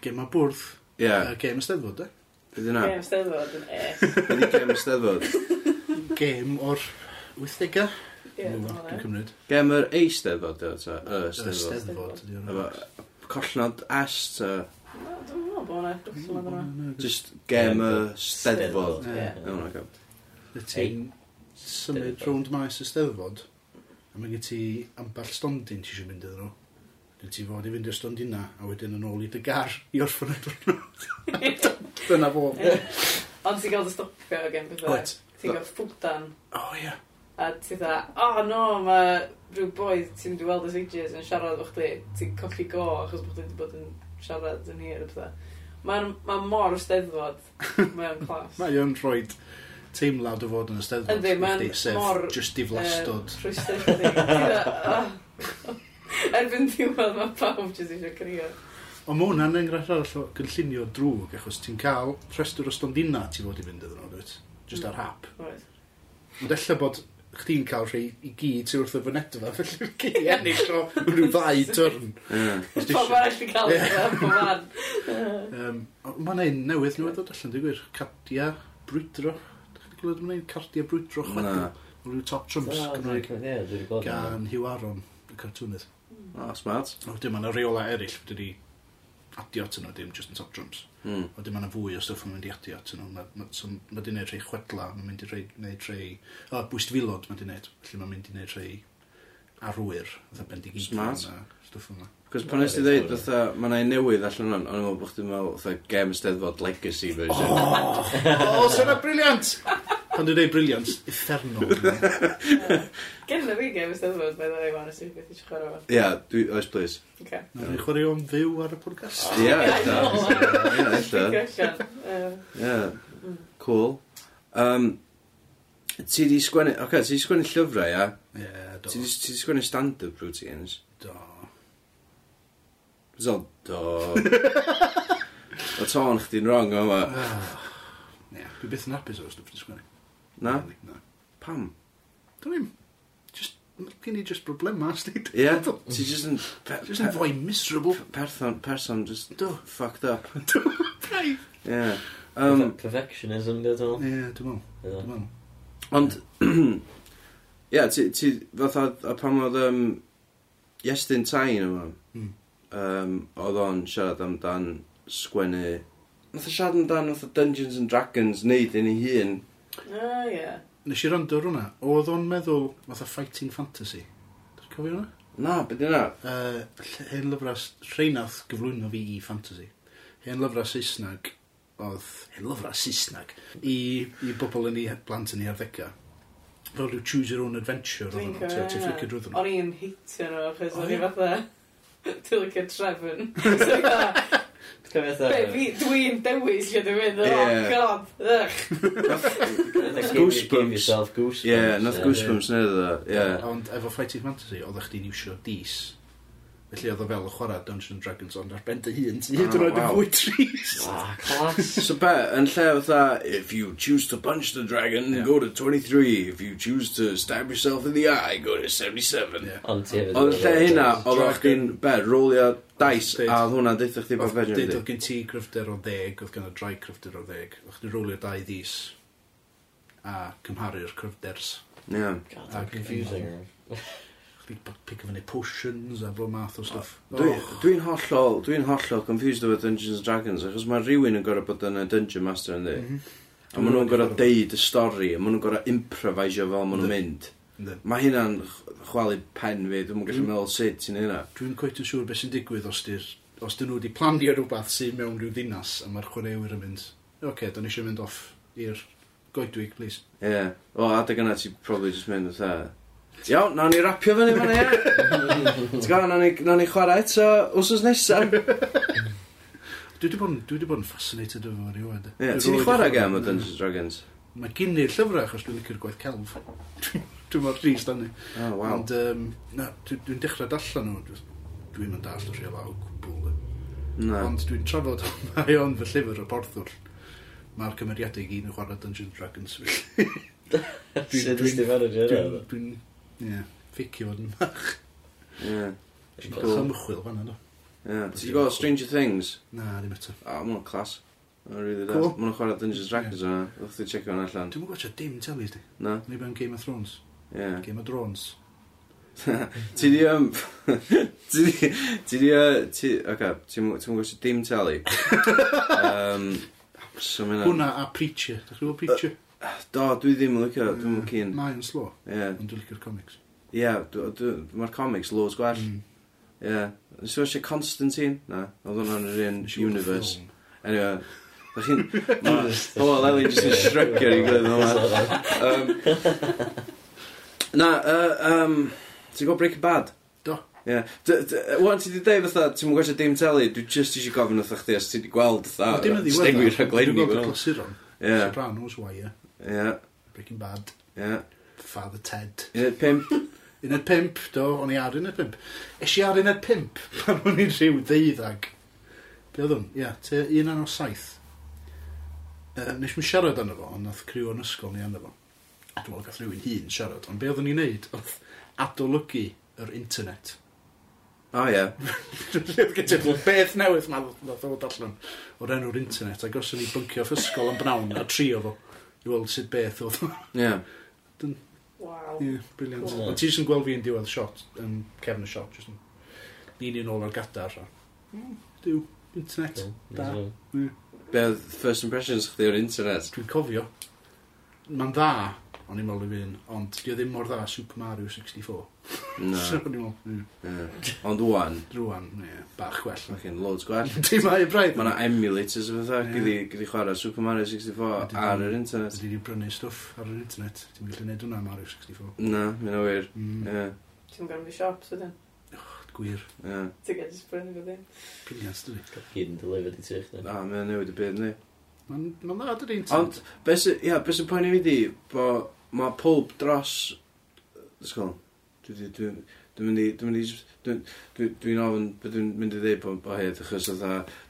Gema bwrdd. Ie. Yeah. Uh, gem ysteddfod, e? Be di na? Gem ysteddfod, yn e. Be di gem ysteddfod? gem o'r 80au. Ie, dwi'n cymryd. Gem yr eisteddfod, e, ta? Y steddfod. Efo collnod est, ta? bo' na dwsel yn yna. Just gem y steddfod. Y ti'n symud rownd maes y steddfod, a mae gen ti amball stondin ti eisiau mynd iddyn nhw. Dyn ti fod i fynd i'r stondin na, a wedyn yn ôl i dy gar i orffan y diwrnod. Dyna fo. Ond ti'n cael dy stopio gen bethau. Ti'n cael ffwdan. O, ie. A ti dda, oh no, mae rhyw boedd ti'n mynd i weld as ages yn siarad o'ch ti, ti'n colli go achos bod ti wedi bod yn siarad yn hir a bethau. Mae'n ma mor steddfod. Mae'n clas. mae o'n rhoi teimlad o fod yn y steddfod. Yndi, mae'n mor... Just diflastod. Erbyn diwedd mae pawb jyst eisiau crio. Ond mae hwnna'n enghraifft arall o gynllunio drwg, achos ti'n cael rhestr o stondina ti fod i fynd iddyn nhw, dwi? Just ar hap. Right. Ond ella bod chdi'n cael rhai i gyd sy'n wrth y fynedfa, felly mae'n gyd i ennill o rhyw ddau twrn. Pob arall i cael ei gwneud, Mae'n ein newydd newydd o allan, dwi'n gwir, cardia brwydro. Dwi'n chi'n gwybod mae'n ein cardia brwydro chwedl. Rhyw top trumps Cymraeg. Gan Hugh Aron, y cartwnydd. O, smart. O, dim ond y reola eraill, wedi adio atyn nhw, dim just yn top drums. Mm. A dim anna fwy o stwff yn mynd i adio atyn nhw. Mae so, ma di wneud rhai chwedla, mae'n mynd i rhai, wneud rhai... O, bwyst filod mae'n di wneud, felly mae'n mynd i wneud rhai arwyr, fatha bendig Smart. stwff yma. Cos pan nes ti ddeud, fatha, mae na i newydd allan o'n, o'n i'n meddwl bod chdi'n meddwl, fatha, Gem Steddfod Legacy version. O, oh, oh, sy'n briliant! Pan dwi'n dweud briliant, effernol. Gen fi gem ysteddfod, mae'n dweud wan, ysgrifft beth eisiau chwarae fan. Ia, dwi, oes, please. Okay. Nawr ni'n chwarae o'n fyw ar y podcast. Ia, eitha. Ia, eitha. Ie, mm. cool. Um, ti di sgwennu, oce, okay, ti di sgwennu llyfrau, ia? Ie, do. Ti di ti di sgwennu stand-up routines? Do. Zol, do. O tôn chdi'n wrong o yma. Ah, ie, dwi byth yn hapus o'r stwff ti'n sgwennu. Na? Na. Pam? Dwi'n ddim. Just, gen i just problema, styd. Ie? Ti just yn... Just yn fwy miserable. Person, person, just do. fucked up. Do. Braidd. Ie. Um, Perfectionism, dwi'n meddwl. Ie, dwi'n meddwl. Dwi'n meddwl. Ond, ie, ti, ti, fatha, a pan oedd, um, Iestyn Tain yma, mm. um, oedd o'n siarad amdan sgwennu, nath o siarad amdan fatha Dungeons and Dragons neud yn ei hun, O, ie. Nes i rando ar hwnna, oedd o'n meddwl fatha Fighting Fantasy. Dwi'n cofio hwnna? Na, beth yna? Uh, hen lyfras, Rheinath gyflwyno fi i fantasy. Hen lyfras Saesneg, oedd hen lyfras Saesneg, i, i bobl yn ei blant yn ei arddega. Fel rhyw choose your own adventure o'n nhw, ti'n flicio drwy ddyn. O'n i'n hitio nhw, achos o'n i fatha... Dwi'n licio Trefn. Be, fi, dwi'n dewis lle dwi'n mynd, oh god, ych. Goosebumps. yourself goosebumps. Ie, nath goosebumps neud o. ie. Ond efo Fighting Fantasy, oeddech chdi'n iwsio dis Felly oedd o fel y chwarae Dungeons and Dragons ond ar ben dy hun ti ah, hyd yn oed yn fwy trist. Ah, class. So be, yn lle fatha, if you choose to punch the dragon, yeah. go to 23. If you choose to stab yourself in the eye, go to 77. Yeah. Ond ti hefyd. Ond lle hynna, oedd o'ch chi'n, be, rolio dice, a oedd hwnna'n deitha chdi bod fedrwn di. Oedd gen ti cryfder o ddeg, oedd gen o drai cryfder o ddeg. Oedd chdi'n rolio dau ddis, a cymharu'r cryfders. Ie. Yeah. God, confusing. pick fyny potions a fo math o stuff. Dwi'n oh. Dwi'n dwi hollol, dwi'n hollol confused efo Dungeons and Dragons achos mae rhywun yn gorau bod yn y Dungeon Master yn di. Mm -hmm. A maen nhw'n gorau deud y stori, a maen nhw'n gorau improvisio fel maen nhw'n mynd. Mae hynna'n chwalu pen fi, dwi'n gallu mm. meddwl sut sy'n hynna. Dwi'n coet yn siŵr beth sy'n digwydd os dy'r os dyn nhw wedi planio rhywbeth sy'n mewn rhyw ddinas a mae'r chwaraewyr yn mynd, oce, okay, do'n eisiau mynd off i'r goedwig, please. Ie, yeah. o adeg yna ti probably just mynd o Iawn, nawn ni rapio fyny fan ia. T'w gwybod, nawn ni, nawn ni chwarae eto wsos nesaf. Dwi wedi bod yn, dwi wedi bod yn fascinated efo fo'n iwan. Ie, ti'n i chwarae gem o Dungeons Dragons? Mae gen i'r llyfrau achos dwi'n licio'r gwaith celf. Dwi'n mor rhys dan oh, wow. Ond, um, na, dwi'n dechrau dallan nhw. Dwi'n mynd all o rheol o gwbl. Na. Ond dwi'n trafod mae o'n fy llyfr y porthwr. Mae'r cymeriadau i gyd yn chwarae Dungeons Dragons. Dwi'n dwi'n Ie. Fici fod yn fach. Ie. Ti'n cael chymchwil fanna, do. Ie. Ti wedi gweld Stranger Things? Na, ddim eto. O, oh, mae'n clas. Ma'n really da. Cool. Mae'n chwarae Dungeons Dragons yna. Wrth ti checio hwnna allan. Dwi'n gwachio dim teli, di. Na. Ni ben Game of Thrones. Ie. Game of Drones. Ti di... Um, ti di... Ti di... Ti... Oce, ti'n gwachio dim teli. um, so Hwna a Preacher. Dwi'n gwachio Preacher. Do, dwi ddim yn licio, dwi'n yn cyn. Mae'n slo, yeah. ond dwi'n licio'r comics. Ie, yeah, mae'r comics loads gwell. Mm. Ie. Mm. Yeah. Nes i watch Constantine? Na, oedd hwnna'n yr un universe. Anyway, Da chi'n... O, Lely, jyst yn shrygio i gilydd yma. Um, Na, uh, um, ti'n gwybod Breaking Bad? Do. Ie. Wan, ti di dweud fatha, ti'n mwyn gwasio dim teli, dwi jyst eisiau gofyn o chdi os ti di gweld fatha... Dim yn ddiwedd. Stegwi rhaglenni. Dwi'n gweld y clasuron. Ie. Sopranos, wai, ie. Yeah. Breaking Bad. Yeah. Father Ted. Uned pimp. Uned pimp, do, o'n i ar uned pimp. Es i ar uned pimp pan o'n i'n rhyw ddeuddag. Be oedd hwn? Ia, te un an o saith. Uh, nes mi siarad arno fo, ond nath criw o'n ysgol ni arno fo. A dwi'n meddwl gath rhywun hun siarad, ond be oedd ni'n neud oedd adolygu yr internet. O ie. Beth newydd ma ddod allan o'r enw'r internet, ac os o'n i byncio ffysgol yn brawn a trio fo i weld sut beth oedd. Ie. Waw. Ie, briliant. Cool. Ond ti jyst yn gweld fi yn diwedd shot, yn cefn y shot, jyst yn ni'n un ôl ar gadar. Mm, diw, internet. Da. Be oedd first impressions chdi o'r internet? Dwi'n cofio. Mae'n dda, o'n i'n meddwl i fi'n, ond di o ddim mor dda Super Mario 64. Na. Ond wwan... Rwan, ie, bach gwell. Fucking loads gwell. Di mae braidd. Mae yna emulators o fatha, Gyddi chwarae Super Mario 64 ar yr internet. Ydy di brynu stwff ar yr internet. Ti'n gallu gwneud hwnna Mario 64. Na, mae'n o wir. Mm. Ti'n gorfod fi siop, sydyn? Gwir. Ie. Ti'n gael jyst brynu fo ddim. Pilians, dwi. Gyd yn delivered i ti eich. Na, mae'n newid y byd ni. Mae'n dda, dydy. Ond, beth sy'n poen i fi di, bo, mae pob dros... Ysgol, Dwi'n mynd i... Dwi'n mynd i... Dwi'n ofyn beth dwi'n mynd i ddeud bod o hyd, achos oedd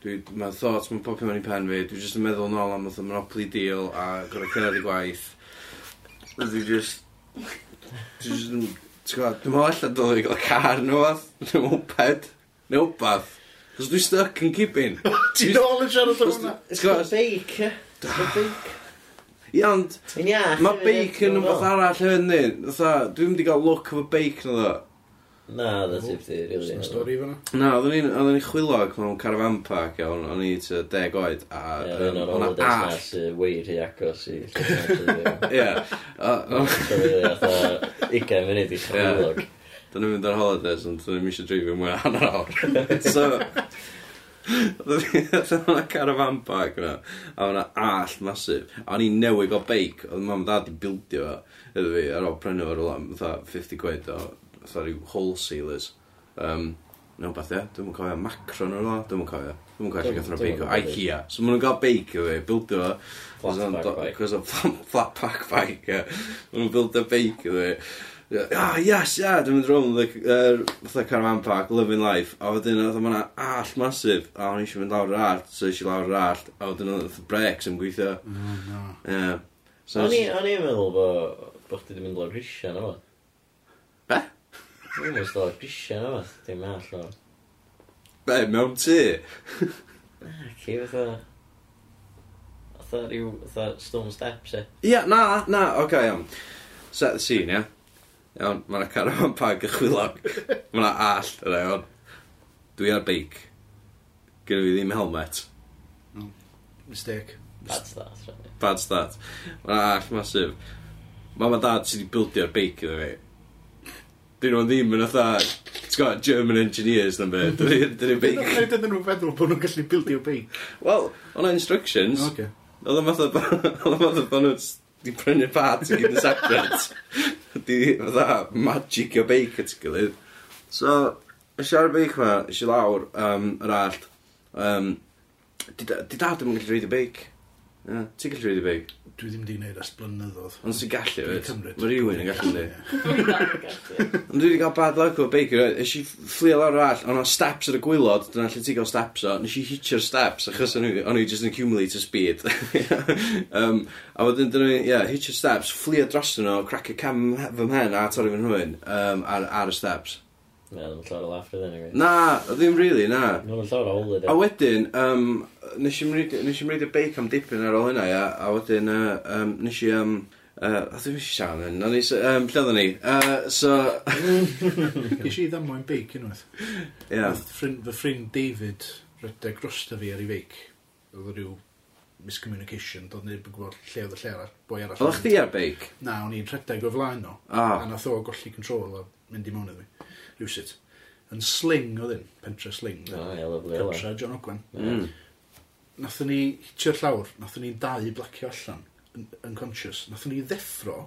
Mae'n thoughts, mae'n popio mewn i pen fi, dwi'n just yn meddwl nôl am oedd Monopoly deal a gorau cyrraedd i gwaith. Dwi'n just... Dwi'n just yn... Dwi'n meddwl allan dod i gael car neu fath, neu moped, neu wbath. Cos dwi'n stuck yn cipin. Ti'n ôl yn siarad o hwnna? It's got a bake, eh? It's got a bake. Ia, ond... Yn iach. Mae bacon yn fath arall hynny. Fytha, dwi'n mynd i gael look of a bacon o dda. Na, dda tip di, rili. Mae'n stori fyna. Na, oedden ni'n chwilog mewn caravan park, iawn, o'n i tua deg oed, a... Ie, o'n o'n all. Weir hi agos i... Ie. O'n i'n munud i chwilog. Dyna ni'n mynd ar holidays, ond dyn ni'n eisiau dreifio mwy hanner awr. So, Oedd yna caravan park yna, a oedd yna all masif. A o'n i'n newid o beic, oedd mam dad i bildio fo, iddo fi, ar ôl prynu fo rola, fatha 50 quid o, fatha rhyw wholesalers. Um, no, beth e, dwi'n mwyn cofio, macro nhw rola, dwi'n mwyn cofio. Dwi'n mwyn cofio lle gath nhw'n beic o Ikea. So maen nhw'n cael beic o fi, bildio fo. Flat pack bike. Flat pack bike, ie. Maen nhw'n bildio beic o fi ah, yes, yeah, dwi'n mynd rownd, like, er, fatha caravan park, living life, a wedyn oedd yma all masif, a o'n eisiau mynd lawr yr all, so eisiau lawr yr all, a wedyn oedd breaks yn gweithio. Mm, no. Yeah. So, o'n i'n meddwl bo, bo chdi wedi mynd lawr grisia na fo. Be? Dwi'n mynd lawr grisia na fo, dim all o. Be, mewn tu? Ac i fatha fatha rhyw, fatha stone steps, e? Ia, na, na, oce, okay, iawn. Set the scene, ia? Yeah? Iawn, mae yna caravan park y chwilog. mae yna allt yna, iawn. Dwi ar beic. Gynnu fi ddim helmet. Mistake. Bad start, right? Bad start. Mae all masif. Mam a dad sydd wedi bildio'r beic iddo fi. Dyn nhw'n ddim yn atha, ti'n gwybod, German engineers na be. Dyn nhw'n beic. Dyn nhw'n feddwl bod nhw'n gallu bildio beic. Wel, o'na instructions. Oedd o'n fatha, oedd o'n fatha bod nhw wedi prynu parts i gyd yn separate di fatha o beic at gilydd. So, ys ar y beic ma, eisiau lawr, um, yr allt, um, di, da- di dad ddim yn gallu reid y beic. Yeah. Ti'n gallu really big? Dwi ddim wedi gwneud as blynyddoedd. Ond sy'n gallu, fe? Mae rhywun yn gallu ni. Ond dwi wedi cael bad luck o bacon. Nes i fflio lawr all, ond o'n steps ar y gwylod, dyna lle ti gael steps o. Nes i hitio'r steps, achos o'n i just yn accumulate y speed. um, a wedyn, dyna ni, yeah, hitio'r steps, fflio dros nhw, crack y cam fy mhen a torri fy nhwyn um, ar, ar y steps. Na, ddim llawer o laff rydyn ni. Na, ddim really, na. Ddim llawer o hwyl A wedyn, um, nes i'n reid y beic am dipyn ar ôl hynna, ia, a wedyn, uh, um, nes i, um, Uh, a ddim eisiau siarad yn, ond eisiau, um, lle oedden ni? Uh, so... eisiau i ddamwain beic unwaith. Ie. Yeah. Fy ffrind David rydeg drosta fi ar ei feic. Oedd rhyw miscommunication, dod neb yn gwybod lle oedd y lle arall, boi arall. Oeddech chdi ar beic? Na, o'n i'n rhedeg o flaen nhw. No, oh. Ah. A nath o golli control a mynd i mewn iddi rhywsit. Yn sling oedd un, pentre sling. Ah, ie, lyflu. Pentre John Ogwen. Mm. Nathon ni hitio'r llawr, nathon ni dau blacio allan, yn conscious. Nathon ni ddeffro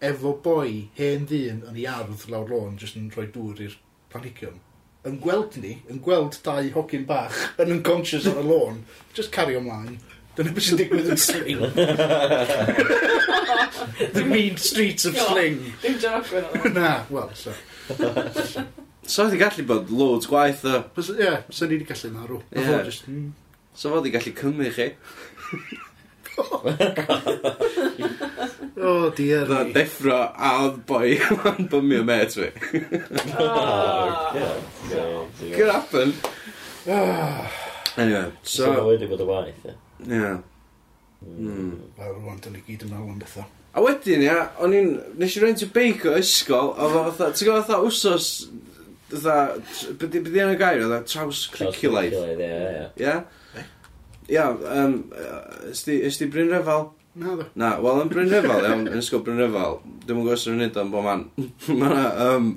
efo boi hen ddyn yn ei ardd lawr lôn, jyst yn rhoi dŵr i'r planhigion. Yn gweld ni, yn gweld dau hogyn bach yn unconscious ar y lôn, just cario ymlaen. Dyna beth sy'n digwydd yn sling. The mean streets of sling. Dim joc fyna. Na, wel, so. So oedd gallu bod loads gwaith o. Ie, yeah, so ni wedi gallu marw. Ie. Yeah. Just... Mm. So oedd gallu cymru chi. oh dear Dda deffro a oedd boi yn bymio met fi oh, Could happen ah. Anyway So, so wedi bod y waith, ie? Ie. Mm. A rwan, dyn ni gyd yn alw am bethau. A wedyn, ia, o'n i'n... Nes i rent i beic o ysgol, a fo fatha... Ti'n gwybod fatha wsos... Fatha... Byddi yna gair, fatha traws criculaidd. Traws ie, ie. Ie? Ia, eh? um, ysdi Bryn Refal? Na, dda. Na, wel, yn Bryn Refal, iawn, yn ysgol Bryn Refal, dim yn gwrs yn nid am bo man. Mae'na, um...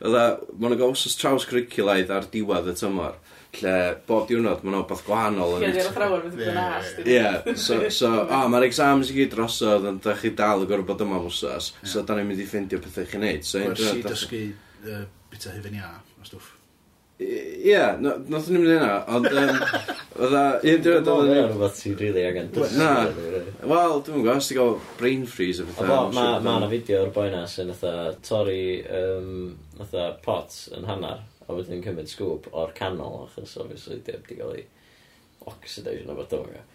Fatha, mae'n gael traws criculaidd ar diwedd y tymor lle bob diwrnod mae'n rhywbeth gwahanol yn Ie, yeah, so, so o, mae'r exams i gyd drosodd ond da chi dal y gorfod bod yma mwsas, so da ni'n mynd i ffeindio pethau chi'n neud. So, Gwersi Gwers i dysgu bita hyfyn ia, a stwff. Ie, no- nath ni'n mynd i hynna, ond oedd a... Un diwrnod oedd yn... Rwy'n ti'n rili angen dysgu. Na, wel, dwi'n gwybod, os ti'n gael brain freeze o bethau. Mae yna fideo o'r boi na sy'n torri um, pot yn hannar a wedyn cymryd sgwb o'r canol, achos obviously dim wedi cael ei oxidation o fath o'n gael.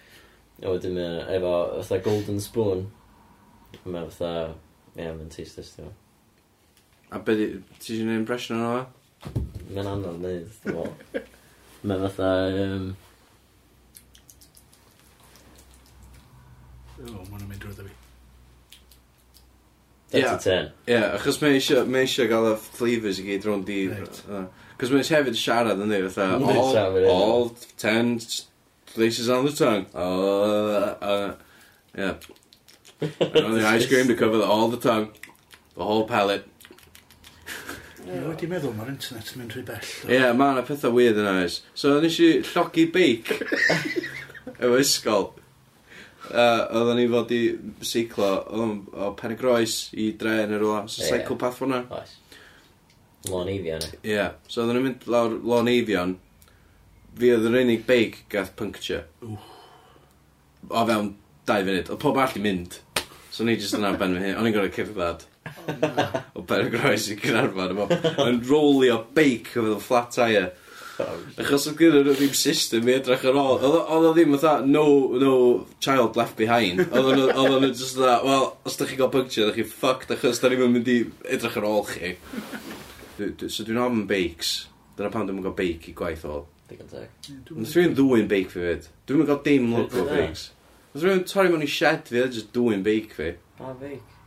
A wedyn mae efo fatha golden spoon, mae fatha, ie, yeah, mae'n tasteless, ti'n A be di, ti eisiau gwneud impression o'n o? Mae'n anodd neud dwi'n meddwl. Mae'n fatha... Um... O, oh, mae'n mynd drwy fi. That's yeah. a 10. Ie, achos mae eisiau, mae eisiau gael y flavours i gyd rhwng di. Right. Uh, Cos mae'n hefyd siarad yn dweud, fatha, Yndi, all, siarad, ie. all ten places on the tongue. Oh, uh, uh, yeah. And on the ice cream to cover the, all the tongue. The whole palate. Ie, wedi meddwl mae'r internet yn mynd rhy bell. Ie, yeah, mae yna pethau weird yn oes. So nes i llogi beic efo ysgol. Uh, oedden ni fod i seiclo o, o Penygroes i dre yn yr ola. So yeah. Yeah. cycle path hwnna. Oes. Lôn Eifion. Ie, yeah. so oedden nhw'n mynd lawr Lôn Eifion. Fi oedd yr unig beic gath puncture. O fewn dau funud. Oedd pob all i mynd. So ni jyst yna ar ben fy hun. O'n i'n gorau cerdded. O ben y groes i Cynarfon. Yn rolio beic o fydd yn flat tire. Oh, achos oedd gyda nhw ddim system i edrych ar ôl. Oedd o ddim fatha, no, no child left behind. Oedd o'n just fatha, well, os da chi gael puncture, da chi fucked achos da ni'n mynd i edrych ar ôl chi dwi, dwi, so dwi'n ofyn beics. Dyna pan dwi'n gael beic i gwaith o. Digon teg. Nes rhywun ddwy'n bake fi fyd. Dwi'n gael dim look o beics. Nes rhywun torri mewn i shed fi, e just dwy'n beic fi. A bake?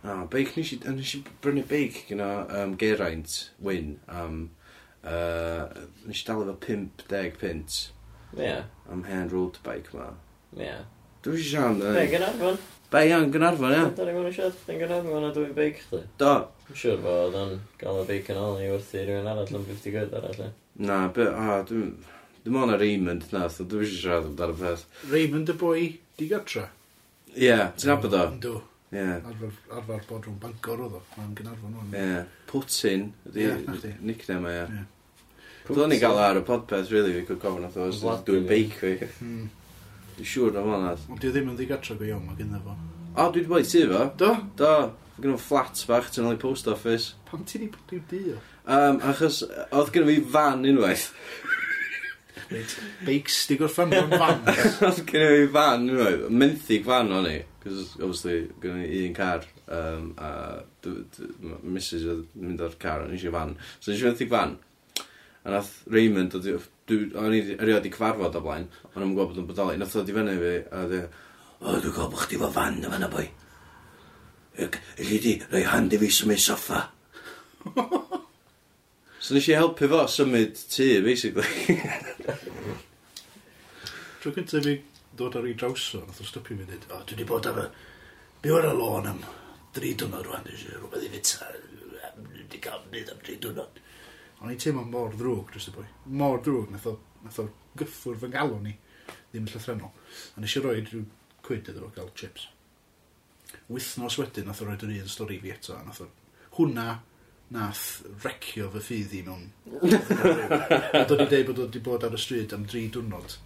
Ah, beic nes i, nes i brynu beic gyda um, Geraint Wyn am... Um, uh, nes i dal efo 50 pint. Ie. Yeah. Am hand road bike ma. Ie. Yeah. Dwi'n siarad... Be, gyda'r fwn? Be iawn, Gynarfon, ia? Da ni mwyn i siop yn Gynarfon a dwi beic chdi. Do. Dwi'n siŵr bod o'n gael y beic yn ôl i wrthi rhywun arall am 50 gwyd arall. ia. Na, be, a, dwi'n... Dwi'n mwyn ar Raymond nath, so dwi'n siŵr siarad amdano'r peth. Raymond y boi digartra. Ie, ti'n abod o? Yndw. Ie. Arfer, arfer bod rhwng bangor oedd o, mae'n Gynarfon o'n. Ie. Putin, ydi Ie, na chdi. nickname, ie. Dwi'n ni gael ar y podpeth, really, fi could gofyn oedd o, os dwi'n beic fi. Mm. Dwi'n siŵr na fo'n nad. Ond dwi ddim yn ddigatra go iawn, mae gynna fo. O, dwi wedi bod i ti fo. Do? Do. Fy gynnu fflat bach, ti'n ôl i post office. Pam ti di bod i'w dŷ? Um, achos, oedd gynnu fi fan unwaith. Reit, Beics, di gorffan mewn fan. Oedd gen fi fan, unwaith, menthig fan o'n i. Cos, obviously, gen i un car, um, a d- d- m- Mrs oedd yn mynd o'r car, o'n i eisiau fan. So, nes i menthyg fan. A nath Raymond, o'n i erioed i cyfarfod o blaen, o'n i'n gwybod bod yn bodoli. Nath oedd i fyny fi, a dwi, e, o, dwi'n gwybod bod chdi fo fan yma na boi. Yli di, rhoi hand i fi symud soffa. so nes i helpu fo symud tŷ, basically. Tro cyntaf fi dod ar ei drawso, nath o stopio fi dweud, o, dwi wedi bod ar y... Byw ar y lôn am dri dwrnod rwan, rhywbeth i fita, dwi wedi cael nid am dri dwrnod. Ond i teimlo mor ddrwg dros y boi. Mor ddrwg, nath o, nath o gyffwr fy ngalw ni, ddim yn llythrenol. A nes i roi rhyw cwyd iddo fo gael chips. Wythnos wedyn, nath o roed yr un stori fi eto, a nath o... Hwna nath recio fy ffydd i mewn... a dod i dweud bod o wedi bod ar y stryd am dri dwrnod.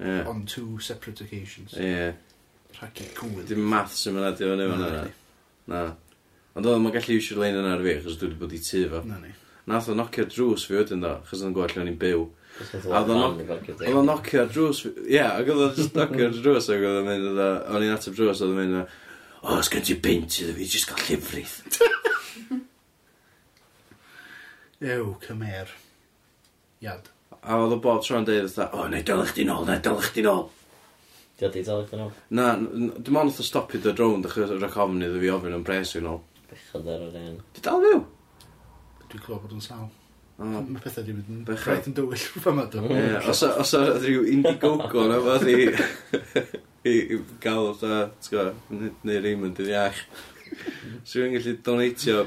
Yeah. On two separate occasions. Ie. Yeah. Rhaid i gwyl. Dim maths yma na, dim yna. Na. Ond oedd o'n gallu iwsio'r lein yna ar fi, achos dwi wedi bod i tu fo. Na ni. Nath o nocio drws fi wedyn do, chos o'n gweld lle o'n i'n byw. A oedd o'n Oedd o'n nocio drws fi. Ie, ac oedd o'n just nocio drws ac oedd o'n mynd, oedd o- o'n i'n ateb drws, oedd o'n mynd, o, os gen ti bint iddo fi, jyst gael llifrith. Ew, cymer. Iad. A oedd o bob tro'n deud, oedd o, neu dylech di nôl, neu dylech di nôl. Dio di talog yn ôl. Na, n- dim ond oedd o stopio dy drone, dych chi'n rhaid ofn iddo fi ofyn yn pres i'n nôl. Bechod ar yr un. Di dal fyw? dwi'n clywed bod yn sawl. Oh. Mae pethau di mynd yn braith yn dywyll ffa ma dwi'n Os oedd rhyw Indiegogo na fath i, i, i gael oedd da, neu Raymond yn iach. So yw'n gallu donatio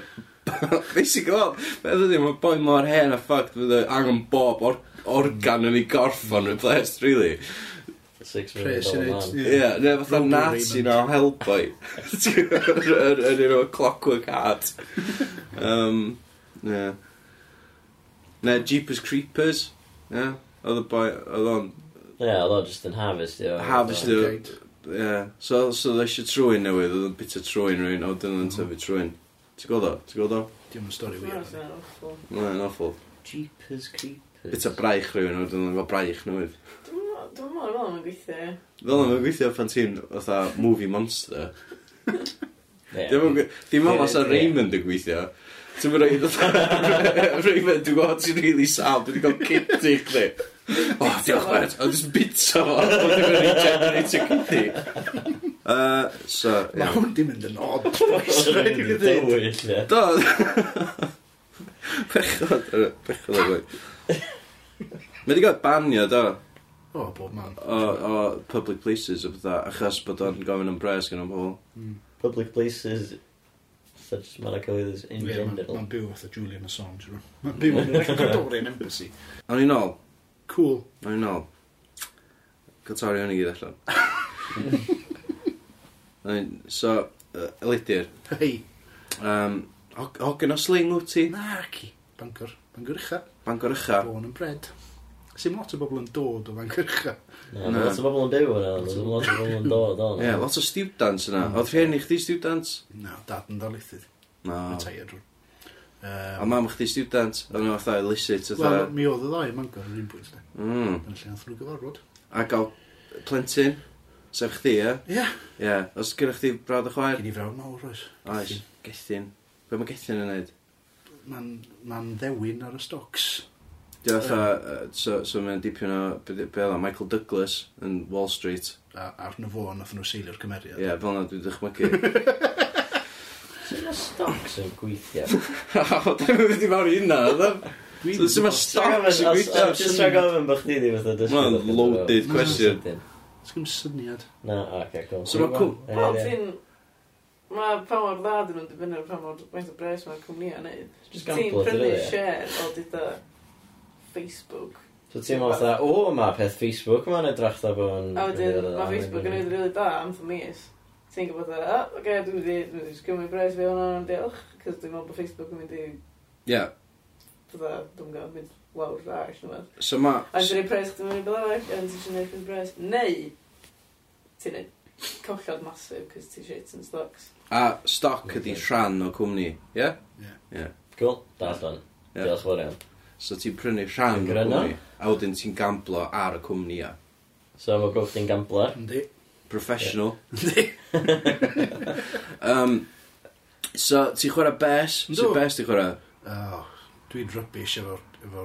Basically, wel, beth ydy, mae boi mor hen a ffact fydd angen bob or organ yn ei gorffon replaced, really. Six million dollar man. Ie, neu fatha Nazi na o Hellboy. Yn un o Clockwork Heart. Um, Yeah. Ne, Jeepers Creepers. Ie. Oedd y boi, oedd o'n... Ie, oedd o'n just yn harvest, harvestio. Harvestio. Ie. Ie. So, so dda eisiau trwy'n newydd, oedd o'n o trwy'n rhywun, oedd dyn nhw'n tyfu trwy'n. Ti'n gweld o? Ti'n gweld o? Dim yn stori wir. Mae'n awful. Jeepers Creepers. Bit o braich rhywun, oedd dyn nhw'n gael braich newydd. Dwi'n meddwl, fel yma'n gweithio. Fel yma'n gweithio pan ti'n fatha movie monster. Dim ond os o Raymond yn gweithio, Ti'n mynd rhaid o Raven, dwi'n gwybod ti'n really sal, dwi'n gael kitty chdi. O, diolch beth, O, dwi'n bita fo, O, dwi'n mynd regenerate y kitty. Uh, so, ie. Mae hwn di mynd yn odd. Mae'n dywyll, ie. Do. Pechod, pechod o'r gwaith. Mae di gael banio, do. O, bob man. O, o public places o bydda achos bod o'n gofyn am bres gen o'n pobl. Hmm. Public places fatha just Maracawyddus in yeah, general. Mae'n byw fatha Julian Assange. Mae'n byw yn Ecuadorian Embassy. O'n i'n ôl. Cool. O'n i'n ôl. Gatori o'n i gyd allan. so, uh, Elidir. Hei. Um, Hogyn o sling wyt ti? Na, ci. Bangor. Bangor ucha. Bangor ucha. Bôn yn bred sy'n lot o bobl yn dod o fan cyrcha. Na, Na. lot o bobl yn byw yna, lot o bobl yn dod o. Ie, lot o students yna. Oedd rhieni chdi students? Na, dad yn darlithydd. Na. Yn tair. Um, a mam chdi student, Oedd nhw fatha illicit. Wel, mi oedd y ddau yn Mangor yr un pwynt. Mm. Yn lle nath nhw gyfarfod. A gael plentyn, sef chdi, ie? Ie. Ie, os gyda chdi brawd y chwaer? Gyn i frawd mawr, oes. Oes, Gethin. Be mae gethin yn neud? Mae'n ma, ddewin ar y stocs. Di o fatha, yy, so, so mae'n dipyn o, be be oedd o, Michael Douglas yn Wall Street. A arno fo, nath nhw seilio'r cymeriad. Ie, yeah, fel na dwi'n dychmygu. Sut mae stocks yn gweithio? O, dwi'n mynd i fawr i hynna, oedd o? So, Sut mae stocks yn gweithio? Just rhaid gofyn bod chdi di fatha dysgu. Mae'n loaded question. Ys gym syniad. Na, oce, cool. So ma' cw- Pa ti'n... Mae pa mor dda dyn nhw'n dibynnu ar pa mor faint o bres mae'r cwmni yn neud. Just Ti'n gambler, dydy, prynu ie? share o dyda Facebook. So ti'n meddwl fatha, o, mae peth Facebook yma'n edrych da bo'n... A wedyn, mae Facebook yn edrych really da am thym mis. Ti'n gwybod dda, o, oh, oce, dwi'n mynd i, dwi'n mynd i gymryd bres fi hwnna yn diolch, cos dwi'n meddwl bod Facebook yn mynd i... Ie. Fydda, dwi'n gael mynd lawr da, allan yma. So ma... A dwi'n rhaid pres chdi'n mynd i bydda arall, a ti'n siarad neud yn bres. Neu, ti'n neud collod masif, cos ti'n shit yn stocks. A stoc ydi rhan o cwmni, ie? Ie. Cool, da allan. Diolch fawr iawn. So ti'n prynu rhan o'r cwmni, a wedyn ti'n gamblo ar y cwmni ia. So mae Goff yn gambler. Yndi. Professional. Yndi. um, so ti'n chwarae bes? Yndw. Sut bes ti'n chwarae? Oh, dwi'n rybys efo'r... Efo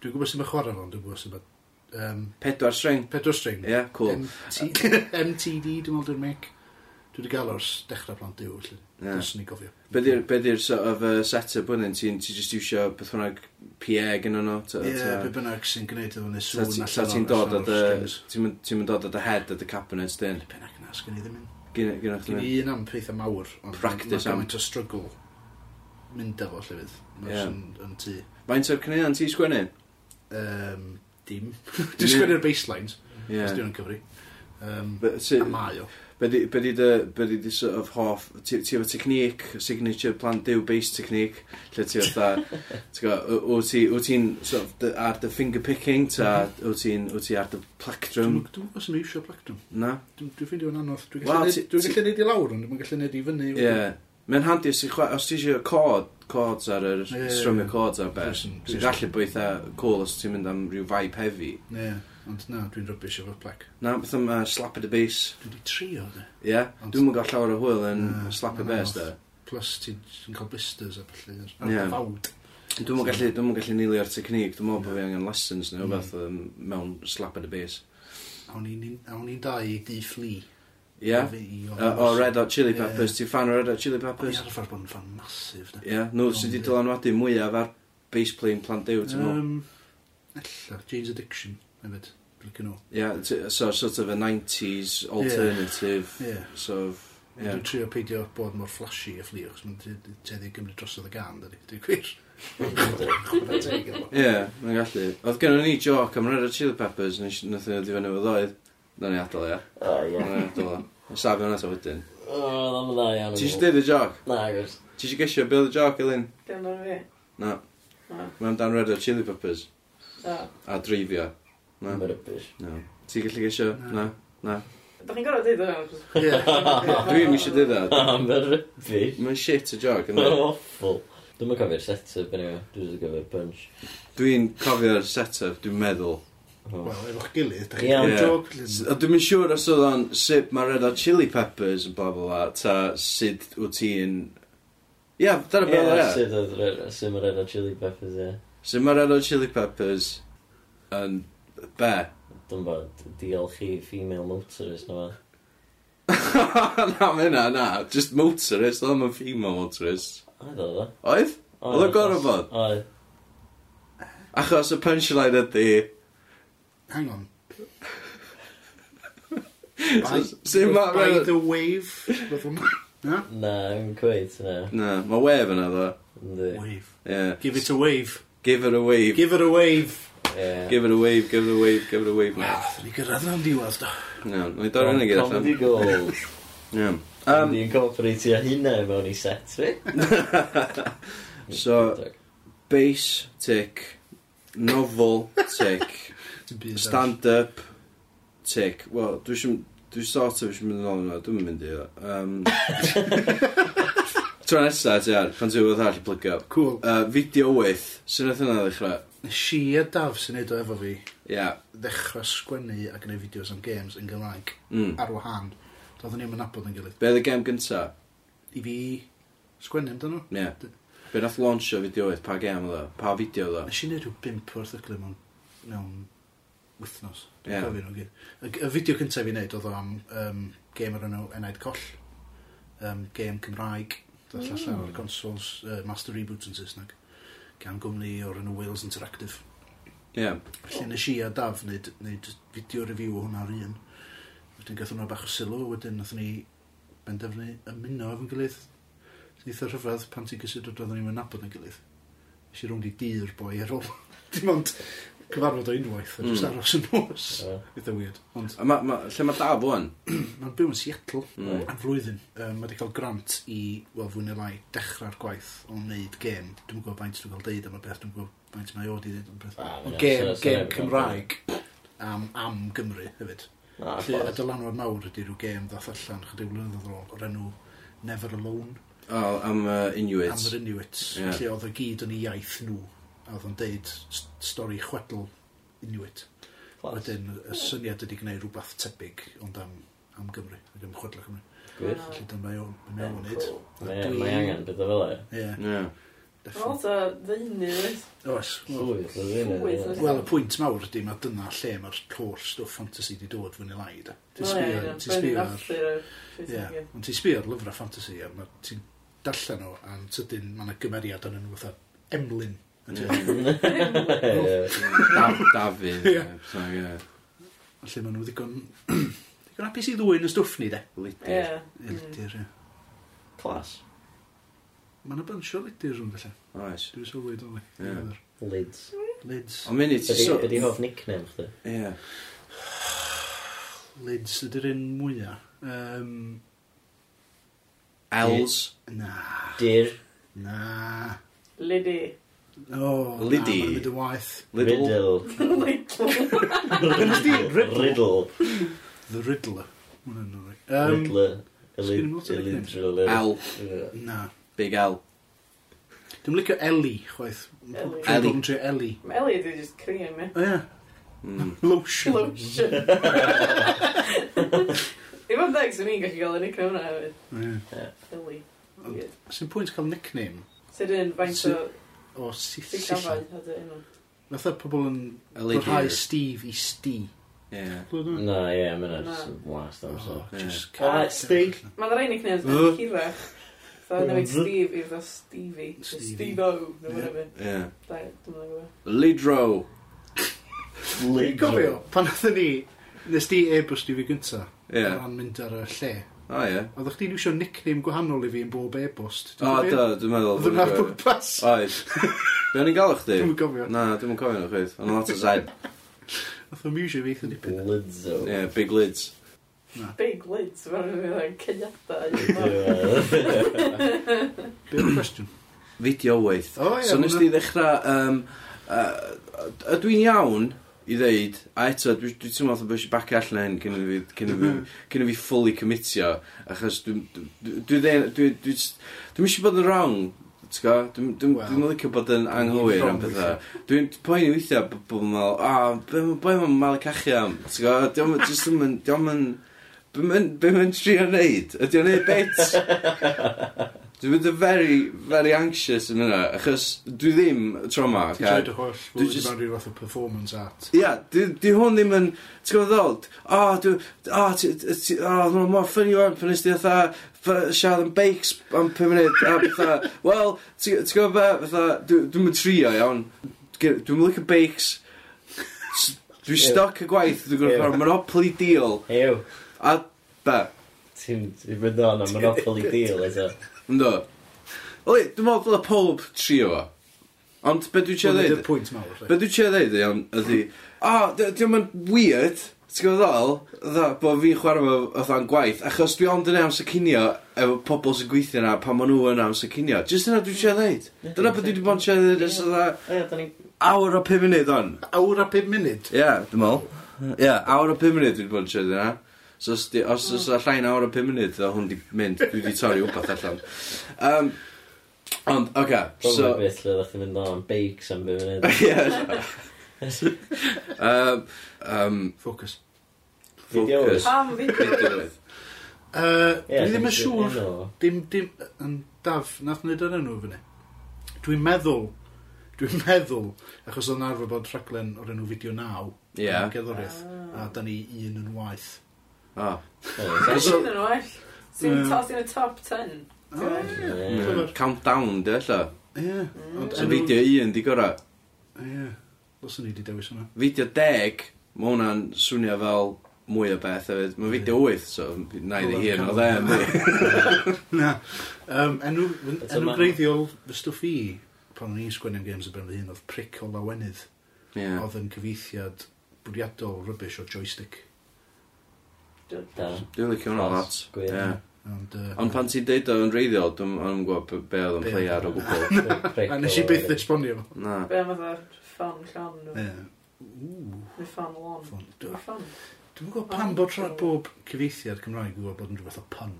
dwi'n gwybod sy'n chwarae fo'n, dwi'n gwybod sy'n... Um, pedwar string. Pedwar string. Ie, yeah, cool. MTD, dwi'n meddwl dwi'n mec. Dwi wedi gael o'r dechrau plant diw, felly. Yeah. Dwi'n gofio. Be di'r sort of uh, set-up hwnnw? ti'n ti just iwsio beth hwnnw PA gen nhw? Ie, be bynnag sy'n gwneud efo neu sŵn allan o'r ti'n dod o dy... Ti'n dod o dy head o dy cabinet, dyn? Bynnag na, sgan i ddim yn. Gen i un am peitha mawr, ond mae'n gymaint o struggle mynd efo llefydd. Mae'n yn tŷ. Faint o'r cynnion yn sgwennu? Um, dim. Dwi'n sgwennu'r baselines. Yeah. Os dwi'n cyfri. Um, a mae o. Be di, be di, dy, be di, dy sort of hoff, ti, ti efo technique, signature plan dew based technique, lle ti fatha, ti'n gwybod, wyt ti'n sort of, dy, ar dy finger picking, ta mhm. wyt ti'n ti ar dy plectrum? Dwi'n gwybod sy'n eisiau plectrum. Na? Dwi'n ffeindio yn anodd. Dwi'n gallu neud i lawr, ond dwi'n gallu neud i fyny. Ie. Mae'n handi os ti eisiau cod, chords ar yr yeah, strymio chords ar beth. sy'n gallu bwytha cool os ti'n mynd am rhyw vibe heavy. Ie. Ond na, dwi'n rybys efo'r plec. Na, beth am uh, slap at the bass. Dwi wedi trio, de. Ie, yeah. dwi'n mwyn gael llawer o hwyl yn na, slap at bass, de. Plus, ti'n cael blisters a felly, ar yeah. fawd. Dwi'n mwyn gallu, dwi'n mwyn gallu nilio'r technique, dwi'n mwyn bod fi angen lessons neu beth mewn slap at the bass. Awn ni'n dau i di flu. Ie? O Red Hot Chili Peppers, ti'n fan o Red Hot Chili Peppers? O'n i'n arfer bod yn fan masif, de. Ie, nhw sydd wedi dylanwadu mwyaf ar bass playing plant dew, ti'n mwyn? Ella, Jane's Addiction, hefyd. Like nhw. Ie, so sort of a 90s alternative. Ie. Yeah. So, ie. Yeah. Dwi'n trio peidio bod mor flashy a fflio, chos mae'n teddi gymryd drosodd y gan, dydy, dwi'n gwir. Ie, mae'n gallu. Oedd gen ni joc am Red Hot Chili Peppers, nes i ddifennu fo ddoedd. Na ni adael, ia. O, ie. Na ni adol, ia. Sabi hwnna ta wedyn. O, ddim yn dda iawn. Ti eisiau dweud y joc? Na, gwrs. Ti eisiau gesio Bill y joc, Elin? Dim ond fi. Na. Mae'n dan Red Hot Chili Peppers. Da. A dreifio. Na. Mae'n rybys. No. Ti gallu gesio? Na. Na. Da chi'n gorau dweud hwnna? Ie. Dwi'n eisiau dweud hwnna. Mae'n rybys. Mae'n shit y jog. Mae'n awful. Dwi'n cofio'r set-up, dwi'n cofio'r punch. Dwi'n cofio'r set-up, dwi'n meddwl. Oh. Wel, efo'ch gilydd, da chi'n yeah. job. A dwi'n mynd siŵr os oedd o'n sut mae Red Hot Chili Peppers yn bla bla bla, ta sut wyt ti'n... Ia, dyna beth oedd e. Sydd mae Red Hot Chili Peppers, ie. Yeah. Sut mae Red Hot Chili Peppers yn Be? Dwi'n bod, diolch i female motorist na fa. na, mae hynna, na. Just motorist, oedd mae'n female motorist. Oedd oedd o? Oedd? Oedd o'n gorau bod? Oedd. Achos y punchline ydy... Hang on. by, so, ma, by the wave? Na? Na, yn cweith, na. Na, mae wave yna ddo. Wave. Yeah. Give it a wave. Give it a wave. Give it a wave. Yeah. Give it a wave, give it a wave, give it a wave. Wel, dyn ni gyrraedd na'n diwedd, do. Iawn, mae'n dorf yn y gyd. Comedy gold. Iawn. Um, Ni'n incorporatio hynna mewn i set fi. so, bass, tick, novel, tick, stand-up, tick. Wel, dwi eisiau... Dwi sort of eisiau mynd yn ôl yna, dwi'n mynd i o. Um, Tro nesa, ti ar, pan ti'n fawr all i plygio. Cool. Uh, video with, sy'n oedd yna ddechrau? nes i a Daf sy'n neud o efo fi yeah. ddechrau sgwennu a gwneud fideos am games yn Gymraeg mm. ar wahan. Doedden ni'n mynabod yn gilydd. Be oedd y gem gynta? I fi sgwennu amdano. Ie. Yeah. Be nath launchio fideoedd, pa gem oedd o? Pa fideo oedd o? Nes i neud rhyw bimp o'r thyglu mewn, mewn wythnos. Yeah. Nhw gyd. Y, y fideo cyntaf fi'n neud oedd o am um, gêm o'r enw Enaid Coll. Um, gêm Cymraeg. Doedd mm. allan o'r consoles, uh, Master Reboot yn Saesneg gan gwmni o'r enw Wales Interactive. Ie. Yeah. Felly nes i a Daf wneud, wneud fideo review o hwnna ar un. Wedyn gath hwnna bach o sylw, wedyn nath ni benderfynu ymuno efo'n gilydd. Eitha rhyfedd pan ti'n gysidro doedden ni'n mynd nabod yn gilydd. Nes i rwng i dir boi ar ôl. Dim ond cyfarfod o unwaith, a just hmm. aros yn nos. Eitha weird. Ond, A ma, ma, lle mae daf o'n? mae'n byw yn Seattle Mm. am flwyddyn. Um, mae wedi cael grant i, wel, fwy neu lai, dechrau'r gwaith o wneud gêm. Dwi'n gwybod faint dwi'n cael deud am y beth, dwi'n gwybod faint mae o wedi deud am y beth. Ah, Ond hynna- gêm, so- so gêm neb yn Cymraeg am, am Gymru hefyd. Na, Felly, y class. dylanwad mawr ydy rhyw gêm ddath allan chydig blynyddoedd ar ôl o'r enw Never Alone O, am uh, am Inuits. yr Inuits. Ie. Felly oedd y gyd yn ei iaith nhw a oedd o'n deud stori chwedl Inuit. Class. Wedyn, y syniad ydy gwneud rhywbeth tebyg, ond am, am Gymru, ac am chwedl Cymru. Gwych. Felly dyna mae o'n iawn wneud. Mae angen beth o fel e. Ie. Lot ta ddeunydd. oes? Oes. Llwyth o ddeini. Wel, y pwynt mawr ydy, mae dyna lle mae'r tor stwff fantasy di dod fyny lai, da. Ti'n sbio ar... Ie, ond ti'n sbio ar lyfrau fantasy, a ti'n darllen nhw, a'n tydyn, mae yna gymeriad yn nhw fatha emlyn Dafydd. Felly maen nhw ddigon... Ddigon apus i ddwy'n y stwff ni, de. Lidir. Lidir, ie. Clas. Mae yna bunch o lidir rhwng, felly. Oes. Dwi'n sylwi, dwi'n Lids. Lids. Ond mynd i ti... Ydy hoff nickname, chdi? Ie. Lids ydy'r un mwyaf. Um, Els. Na. Dir. Na. Liddy. O, Liddy. Na, ma'n mynd yn waith. Riddle. Riddle. Riddle. The Riddler. Hwnna'n orig. Um, Riddler. Sgyn i'n Elidril. Al. Na. Big Al. Dwi'n licio Ellie, chwaith. Ellie. Ellie. Ellie. Ellie ydy just cream, me. O, ie. Hmm. Lotion. Lotion. Dim ond deg sy'n ni'n gallu gael y nickname hwnna hefyd. Ie. Ellie. Sy'n pwynt cael nickname? Sydd yn faint o o Sithiau. Nath o pobl yn bwrhau Steve i Sti. Yeah. Na, ie, yeah, mae'n just wast am so. Oh, just can't stay. Mae'n rhaid i cneud yn hirach. So, newid Steve i dda Stevie. Steve-O, neu whatever. Ie. Lidro. Lidro. Gofio, pan oedden ni, nes di e-bus i fi gynta. Ie. Yeah. Ar mynd ar y lle. O ie. Oeddech chdi'n iwsio nickname gwahanol i fi yn bob e-bost. O, da, dwi'n meddwl. Oedd yna'r bwpas. Oes. Be o'n i'n galw chdi? Dwi'n gofio. Na, dwi'n cofio nhw chweith. Ond lot o zaid. Oedd o'n miwsio fi eithaf nipyn. Lids o. Ie, big lids. Big lids, mae'n mynd yn cyniadau. Be o'r cwestiwn? Fideo weith. O ie. So nes ti ddechrau... Um, uh, ydw i'n iawn i ddeud, a eto, dwi, dwi teimlo fatha bod eisiau bacio allan hyn cyn i fi, cyn i fi, cyn i fi fully commitio, achos dwi'n, dwi'n, dwi'n, dwi'n, dwi'n, dwi'n eisiau bod yn wrong, ti'n go? Dwi'n dwi, well, dwi licio bod yn anghywir am pethau. Dwi'n poen i weithio bod bod yn meddwl, a, be mae'n boi mae'n mal y cachu am, ti'n go? Diolch yn, just yn, diolch yn, be mae'n trio neud? Ydy o'n neud bits? Dwi'n mynd yn very, very anxious yn hynna, achos dwi ddim trauma. Ti'n okay? treud y holl, dwi just... mewn rhyw fath o performance art. Ia, yeah, di, di hwn ddim yn, ti'n gwybod ddod? O, dwi, o, o, o, mor ffynnu o'n pan ysdi fatha siarad yn beics am 5 munud, a fatha, wel, ti'n gwybod be, fatha, dwi'n mynd trio iawn, dwi'n mynd yn bakes, dwi'n stoc y gwaith, dwi'n gwybod, monopoly deal. Ew. A, be? Ti'n mynd o'n Monopoly deal, eto. Ynddo. Oli, dwi'n meddwl bod y pob trio fo. Ond be dwi'n siarad dweud? ydy'r pwynt mawr. Be dwi'n siarad dweud? iawn ydi... O, dwi'n mynd weird, ti'n gwybod ddol, dda, bod fi'n chwarae fo fatha'n gwaith, achos dwi ond yn ei amser cinio efo pobl sy'n gweithio yna pan maen nhw yn amser cinio. Just yna dwi'n siarad dweud. Dyna beth dwi wedi bod yn siarad dweud. ers dda Ie, da ni'n... awr o 5 munud on. Awr a 5 munud. Ie, dwi'n meddwl. Ie, awr o 5 munud dwi wedi bod yn siarad yna. So os, di, os oes mm. llain awr o 5 munud, dda hwn di mynd, dwi wedi torri wbeth allan. Um, ond, oce, okay, so... Probably beth lle ddech chi'n mynd o'n bakes am 5 munud. Ie. um, um, Focus. Focus. Pam fideoedd? Uh, dwi ddim yn siŵr, dim, dim, yn daf, nath wneud yr enw fyny. Dwi'n meddwl, dwi'n meddwl, achos o'n arfer bod rhaglen o'r enw fideo naw, yeah. gerddoriaeth, a ah. da ni un yn waith. O. Fashion yn well. Ti'n tos yn y top 10. O, ie. Countdown, dy allo. Ie. Mm. So fideo un di gorau. Ie. Lyswn ni di dewis hwnna. Fideo deg, mae hwnna'n swnio fel mwy o beth hefyd. Mae fideo 8, so na i ddi hun o dde. Na. Enw greiddiol fy stwff i, pan o'n i'n sgwennu am games y ben fy hun, oedd Pric o Lawenydd. Oedd yn cyfeithiad bwriadol rybys o joystick. Dwi'n licio hwnna lot. Gwyn. Yeah. Ond uh, Ond pan ti'n deud o'n reiddiol, dwi'n yn gwybod be oedd yn play ar o gwbl. A nes i byth esbonio fo. Na. Be am oedd ffan llan? Neu ffan lon? Ffan. Dwi'n gwybod pan bod rhaid bob cyfeithiad Cymraeg yn gwybod bod yn rhywbeth o pun.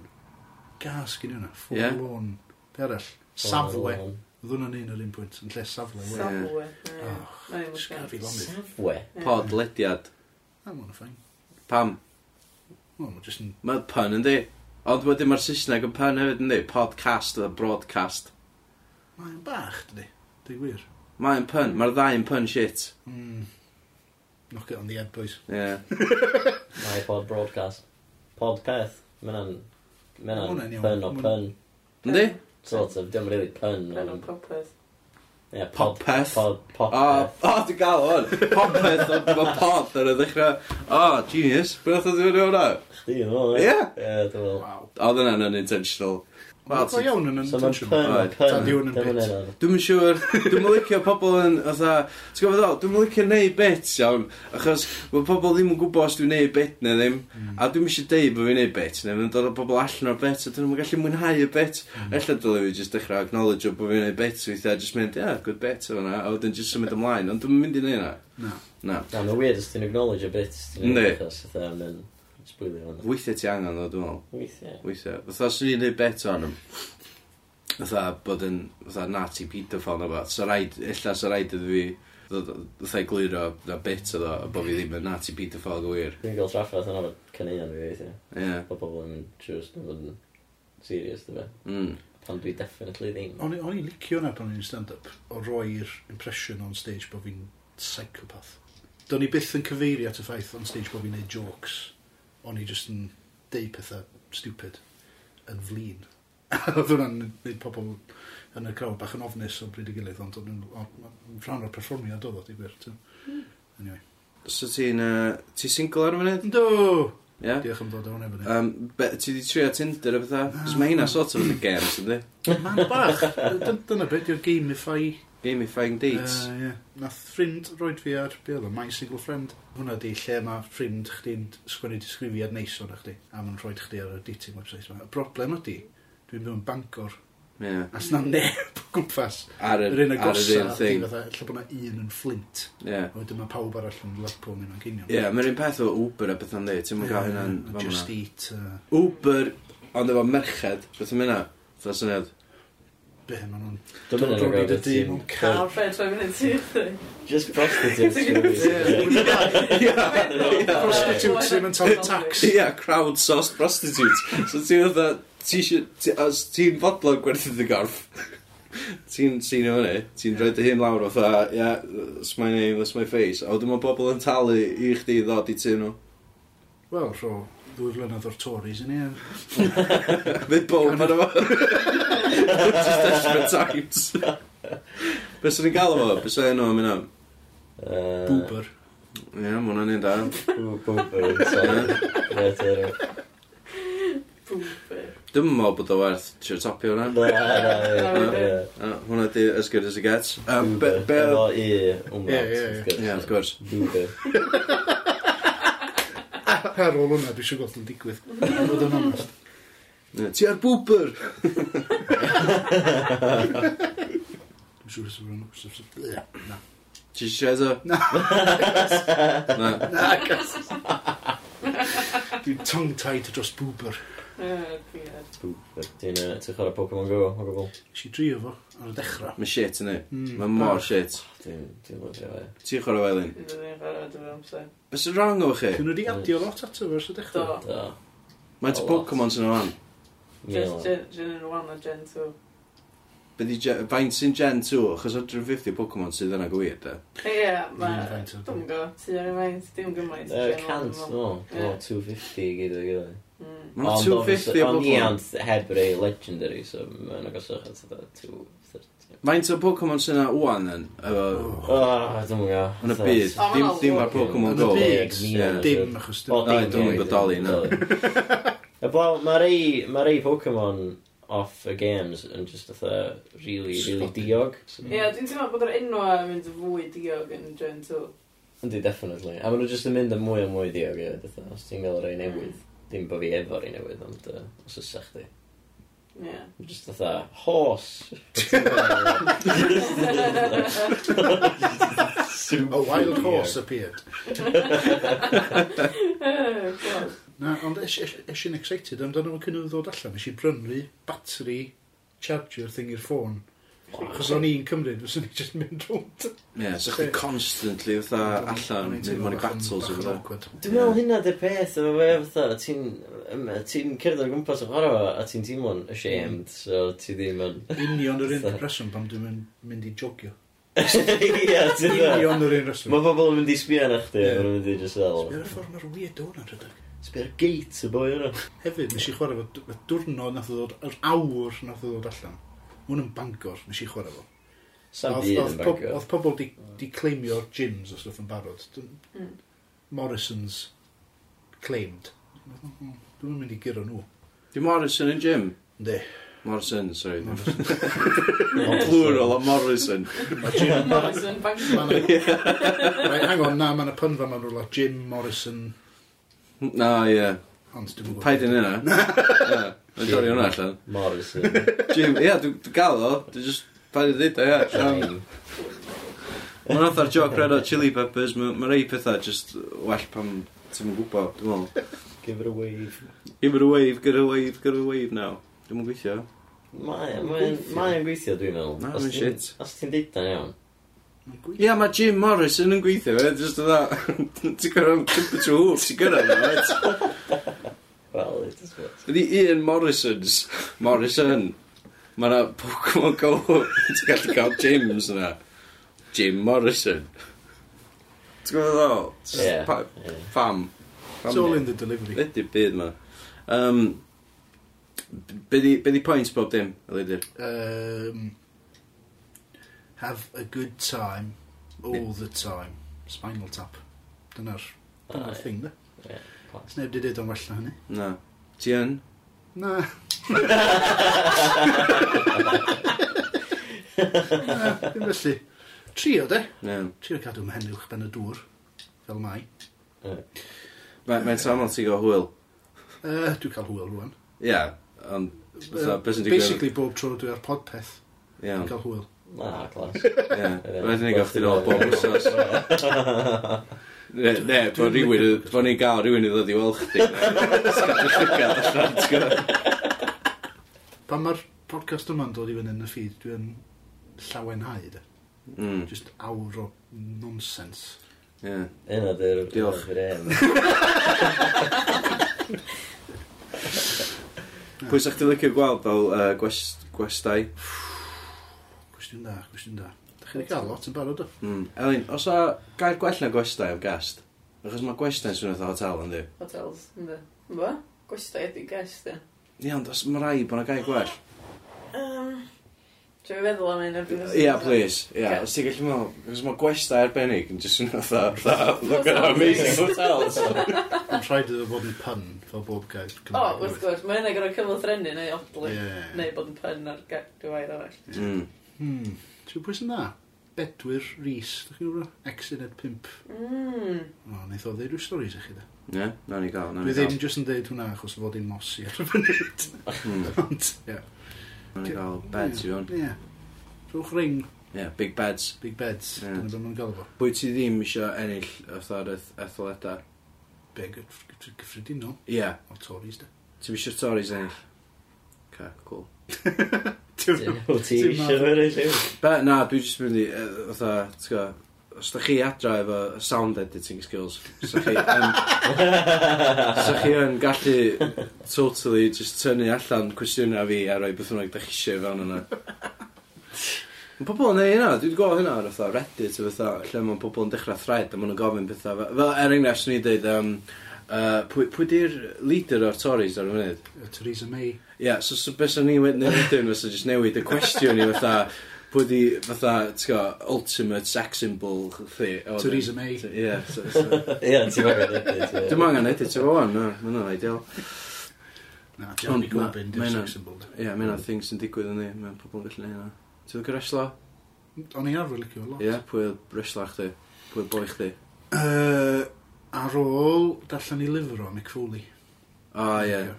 Gas gen i hwnna. Ffan lon. Be arall? Safle. Oedd hwnna'n un o'r un pwynt, yn lle safle. Safle. Safle. Pod lediad. Am hwnna ffain. Pam? Wel, Mae'n jyst yn... Mae pun yndi. Ond wedyn mae'r Saesneg yn pun hefyd yndi. Podcast a broadcast. Mae'n bach, dydi. Dwi wir. Mae'n pun. Mae'r ddau yn pun shit. Mm. Knock it on the head, boys. Yeah. Mae pod broadcast. Podpeth. Mae'n... Mae'n pun o pun. Yndi? Sort of. Dim really pun. Pun o'n popeth. Yeah, pod, Popeth. Pod, pod, o, o, dwi'n gael hwn. Popeth, ond mae pod ar y ddechrau. O, genius. Beth oedd dwi'n gwneud hwnna? Chdi, yn meddwl. Ie. Ie, dwi'n meddwl. Oedd yna'n unintentional. Wel, ti... iawn yn untouchable. So mae'n pun, pun. Dwi'n yn siŵr, dwi'n yn licio pobl yn, otha, ti'n gofod ddol, dwi'n yn licio neud bits iawn, achos mae pobl ddim yn gwybod os dwi'n neud bit neu ddim, a dwi'n eisiau deud bod fi'n neud bit, neu fy'n dod o bobl allan o'r bit, a dwi'n gallu mwynhau y bit. Ella dylai fi jyst dechrau acknowledge o bod fi'n neud bit, weithiau, jyst mynd, yeah, good bit, o a wedyn jyst symud ymlaen, ond dwi'n mynd i neud na. Na. Na. Na, mae'n weird os ti'n acknowledge a bit. Yndi. Achos, sbwylio hwn. Weithiau ti angen ddo, dwi'n meddwl. Weithiau. Weithiau. Fytha, swn i'n neud bet o'n ym. Fytha, bod yn, fytha, nati pedophile o fath. So rhaid, illa so rhaid ydw fi, fytha i glirio na bit o ddo, a bod fi ddim yn nati pedophile gwir. Dwi'n gael traffaeth yna fod caneuon fi weithio. Ie. Bod pobl yn siwrs na fod yn serious, dy fe. Mm. Pan dwi definitely ddim. O'n i'n licio na pan o'n i'n stand-up, o roi'r impression on stage bod fi'n psychopath. Do'n i byth yn cyfeirio at y ffaith on stage bod fi'n neud jokes o'n i jyst yn deud pethau stupid yn flin. Oedd hwnna'n gwneud pobl yn y crowd bach yn ofnus o bryd i gilydd, ond o'n rhan o'r perfformiad oedd o, di gwir. Mm. Anyway. So ti'n uh, ti single ar y funud? Do! Yeah. Diolch am ddod o'n efo ni. Um, be, ti di trio Tinder o bethau? Cos mae hynna sort of the games, ynddi? Man bach. Dyna beth yw'r gamify Gamifying dates. Uh, yeah. Nath ffrind roed fi ar, be oedd o, My Single Friend. Hwna di lle mae ffrind chdi'n sgwennu disgrifiad neis o'n chdi, a mae'n rhoi chdi ar y dating website yma. Y broblem ydi, dwi'n byw yn Bangor. Yeah. A sna neb o gwmpas. Ar yr un agosa, lle bod na un yn flint. Yeah. Oedden mae pawb arall yn Lerpwl neu'n Anghenion. Ie, yeah, mae'n un peth o Uber a beth am dweud, ti'n mwyn cael hynna'n... Just eat. Uh... Uber, ond efo merched, beth am hynna? Fyna syniad? be, maen nhw'n... Dwi'n mynd yn rhaid y dîm. Mae'n car. Fred, dwi'n mynd yn tîm. Just prostitutes. Prostitutes sy'n mynd talu tax. Ia, crowdsourced prostitutes. So ti'n dda, as ti'n fodlon gwerthu dy gorff, ti'n sy'n o hynny, ti'n rhoi dy hyn lawr fatha, yeah, that's my name, that's my face. A wedyn mae bobl yn talu i chdi ddod i tu nhw. Wel, rho ddwy flynedd o'r Tories yn ni. Fydd bob yn efo. Just desperate times. Beth sy'n ni'n gael efo? Beth sy'n enw am yna? Boober. Ie, yeah, mwna ni'n da. Boober. Dwi'n meddwl bod o werth trio topio hwnna. Na, na, na. Hwnna di as good as it gets. Um, Boober. Efo e, i, wmlaut. Ie, ie, ie. Ie, of course. Boober ar ôl hwnna, dwi eisiau gweld yn digwydd. Fod yn onest. Ti ar bwber! Dwi'n siŵr sy'n rhan Na. Ti eisiau eto? Na. Na. Na, gas. Dwi'n tongue-tied dros bwber. Oh, Spoofer. Ti'n chwarae Pokemon Go o gwbl? Nes i drio fo ar y dechrau. Mae shit yn ei. Hmm. Mae mor shit. Dwi'n lyfio fe. Ti'n chwarae Welyn? Dwi'n chwarae dy y rong o chi? Dwi'n wedi adio lot ato fo, ar y dechrau. Do. Mae ti Pokemon sy'n o fan? Gen yn wan a gen 2. Byddi faint sy'n gen 2, achos o 350 Pokemon sydd yna gwir, da. Ie, mae... Dwi'n go. ti ar y faint, dim gymaint. Cant, no. 250 i gyd o gilydd. Mae 250 o bobl... Ond i ond heb rei legendary, so mae'n agosach at yda 230. Faint o Pokemon sy'n yna wwan yn? Efo... O, dwi'n mwyn gael. Yn y byd. Dim, dim ar Pokemon Go. Dim, achos dim. O, dim bodoli, na. Wel, mae rei, mae rei Pokemon off y games yn just fatha really, really diog. Ie, dwi'n teimlo bod yr enwa yn mynd fwy diog yn Gen 2. Yndi, definitely. A maen nhw just yn mynd yn mwy a mwy diog, ie. Os ti'n gael rei newydd. Dim bod fi efo rhi newydd, ond uh, os ysach chdi. Ie. Just fatha, horse. A wild horse appeared. Oh, God. Na, ond eisiau'n excited amdano fo cyn iddo ddod allan. Eisiau brynu battery charger thing i'r ffôn. Achos o'n i'n cymryd, fyswn i just mynd rwnd. Ie, so chdi constantly fatha allan, neu mewn i battles o fatha. Dwi'n meddwl hynna dy peth efo fe fatha, ti'n cerdded o gwmpas o chwarae fo, a ti'n teimlo'n ashamed, so ti ddim yn... Union yr un depression pam dwi'n mynd i jogio. Ie, ti'n dda. Union yr un reswm. Mae pobl yn mynd i sbio na chdi, yeah. yn mynd i just fel. Sbio'r ffordd mae'r weird o'n rhedeg. Sbio'r gate y boi yna. Hefyd, nes i chwarae fo y diwrnod nath o ddod, yr awr nath o ddod allan hwn yn Bangor, nes i chwarae fo. Sam byd yn Bangor. Oedd pobl di, di claimio'r gyms o stwff yn barod. Mm. Morrison's claimed. Dwi'n mynd i gyro nhw. Di Morrison yn gym? Ynddi. Morrison, sorry. Morrison. plural o Morrison. Morrison Bangor. Hang on, na, mae'n y pynfa ma'n rhywle. Jim Morrison. Na, ie. Yeah. Ond dwi'n gwybod. Paid yn yna. Mae'n torri hwnna allan. Morrison. Jim, ia, dwi'n gael o. Dwi'n just paid i ddweud o, ia. Mae'n atho'r joc red o chili peppers. Mae rei pethau just well pam ti'n mwyn gwybod, dwi'n meddwl. Give it a wave. Give it a wave, get a wave, get a wave now. Dwi'n mwyn gweithio. Mae'n gweithio, dwi'n meddwl. Na, mae'n shit. Os ti'n deud deuda'n iawn. Ie, yeah, mae Jim Morrison yn gweithio, fe. Just o dda. Ti'n gorau temperature hwff sy'n yma, fe. Wel, it is what. Ydy Ian Morrison's. Morrison. Mae yna Pokemon Go. Ti'n gallu cael James yna. Jim Morrison. Ti'n gwybod ddol? Yeah, pa. Fam. It's all in the delivery. Ydy'r byd ma. Um, be di, be di points bob dim, Elidir? Um, have a good time all the time. Spinal tap. Dyna'r dyna thing, da. Sneb di dweud o'n well na hynny. Na. Ti yn? Na. Na, dim felly. Trio, de? Ne. Trio cadw mewn uwch ben y dŵr, fel mai. Mae'n samon ti gael hwyl. Uh, dwi'n cael hwyl rwan. Ie, ond... Basically, bob tro dwi ar podpeth. Ie. Dwi'n cael hwyl. Na, clas. Ie. Wedyn ni gael chdi nôl bob wsos. Ne, ne bo rhywun, bo ni'n gael rhywun i ddod i weld chdi. Sgadw llygad allan, ti'n gwybod? Pan mae'r podcast yma'n dod i fyny yn y ffid, dwi'n llawenhau, de. Mm. Just awr o nonsens. Ie. Yna, dy'r... Diolch. Pwy sa'ch ti'n licio gweld fel uh, gwest, gwestai? Cwestiwn da, cwestiwn da. Chi'n cael lot yn barod o. Mm. Elin, os a gair gwell na gwestai am gast? Achos mae gwestai swnio fatha hotel, ynddi? Hotels, ynddi. Mba? Gwestai ydi gast, ie. Ie, ond os mae rai bod na gair gwell? Um, Dwi'n feddwl am un erbyn Ie, yeah, please. Ie, yeah. os ti'n gallu meddwl, os mae gwesta arbennig yn jyst yn fatha, look at our amazing hotels. Yn rhaid iddo fod yn pun fel bob gair O, wrth gwrs, mae hynna gyda cyflwyth renu neu odlu, neu bod yn pun ar gair arall. Mm. Hmm. hmm. Ti'n pwy sy'n dda? Bedwyr Rhys, ydych chi'n gwybod? Exynet at 5. Mm. O, neith o ddeud rhyw storys i chi da. Ie, yeah, na ni gael. Dwi ddim jyst yn deud hwnna achos fod i'n mosi ar y funud. Hmm. Ond, ie. Na ni gael beds i fewn. Ie. Rwch ring. Ie, yeah, big beds. Big beds, yeah. dyna beth mae'n gael efo. Bwy ti ddim eisiau ennill fatha'r etholeda? Be, gyffredinol? Ie. O Tories da. Ti'n eisiau Tories ennill? Ca, cool. Ti'n eisiau fe reis yw? Be, na, dwi jyst mynd i, otha, ti'n gwybod, os da chi adra efo sound editing skills, os da chi yn, os chi yn gallu totally just tynnu allan cwestiynau fi a roi beth yna da chi eisiau fewn yna. Mae pobl yn neud hynna, dwi wedi gweld hynna ar fatha Reddit o fatha, lle mae pobl yn dechrau thread a maen nhw'n gofyn pethau. Fel er enghraifft, swn i dweud, um, Uh, pwy, pwy di'r leader o'r Tories ar y funud? Theresa May. Ie, yeah, so, so beth ni wedi newid yn fysa jyst newid y cwestiwn i fatha, pwy di fatha, ti'n go, ultimate sex symbol thi. Oh, Theresa May. Ie, so, so. yeah, ti'n fawr edrych. Dwi'n angen edrych, ti'n fawr, no, mae'n ideal. Na, Jeremy Corbyn, dwi'n sex symbol. Ie, yeah, mae'n thing sy'n digwydd yn ni, mae'n pobl yn gallu neud yna. Ti'n dwi'n reslo? O'n i arfer licio lot. Ie, yeah, pwy reslo chdi? Pwy boi chdi? Uh, ar ôl darllen i lyfr o Mick Foley. O, oh, ah, ie. Yeah.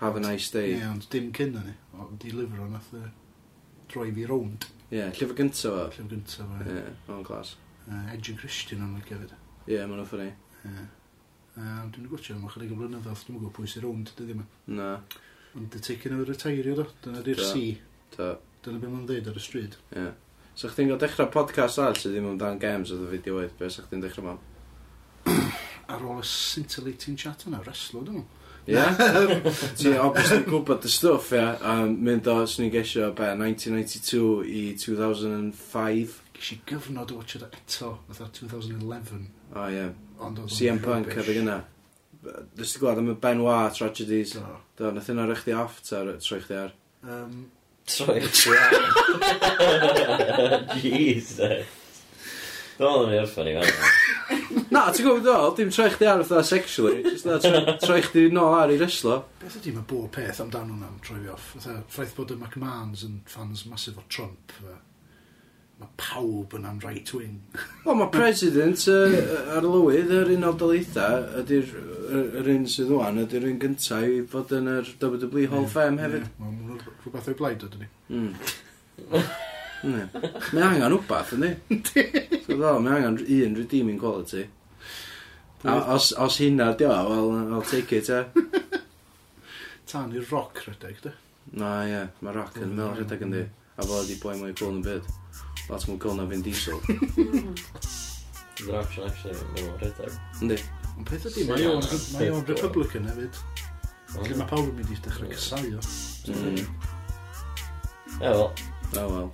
Have a nice day. Ie, yeah, ond dim cyn o'n i. O, di lyfr o nath y droi fi rownd. Ie, yeah, llyfr gynta fo. Llyfr gynta fo, ie. Ie, o'n glas. Uh, Edgy Christian o'n lyfr gyfyd. Ie, yeah, ma'n offer ei. Ie. Um, dwi'n gwybod am chydig o blynyddoedd, dwi'n gwybod pwy sy'n rownd, dwi ddim. Na. Ond dy ticyn o'r retairio do, dyna di'r C. Ta. Dyna beth mae'n dweud ar y stryd. Ie. Yeah. So chdi'n gael dechrau podcast all sydd ddim amdan games oedd y fideo oedd, beth sa chdi'n dechrau mam? ar ôl y scintillating chat yna, reslo, dyn nhw. Ie? Ti obviously gwybod y stwff, ie. a mynd o, swn i'n gesio, be, 1992 i 2005. Ges i gyfnod o watch o eto, fatha 2011. O, oh, ie. Yeah. CM Punk, hefyd yna. Dys ti'n gweld am y Benoit tragedies? Do. Do, nath yna rech di off, ta troi chdi ar? Um, troi chdi ar? Jesus. Dwi'n meddwl yn ei orffan i fan. Na, ti'n gwybod ddol, dim troi chdi ar fatha sexually, just na troi- troi chdi nôl ar i reslo. Beth ydy mae bob peth amdano hwnna'n troi fi off? Fatha, ffaith bod y McMahons yn fans masif o Trump. Fe. Mae pawb yn am right wing. Wel, mae president uh, ar lywydd yr un odoleitha, ydy'r yr- yr un sydd wan, ydy'r un gyntaf i fod yn yr WWE Hall of Fame hefyd. Ie, Mae rhywbeth o'i blaid ydyn ni. Mm. Ne. Mae angen wbath, yndi? Ti'n gwbod? Mae angen un redeeming quality. A os, os hynna di o, well, I'll take it, e. Tan i'r roc rhedeg, dy? Na, ie. Mae roc yn mel rhedeg yn di. A fo ydi boi mwy cool yn y byd. Lot mwy cool na fi'n diesel. Drop sy'n actually mel rhedeg. Yndi. Ond peth ydi, mae o'n mae o'n Republican hefyd. Felly mae pawb yn mynd i dechrau cysau o. Mm. E, wel. E, wel.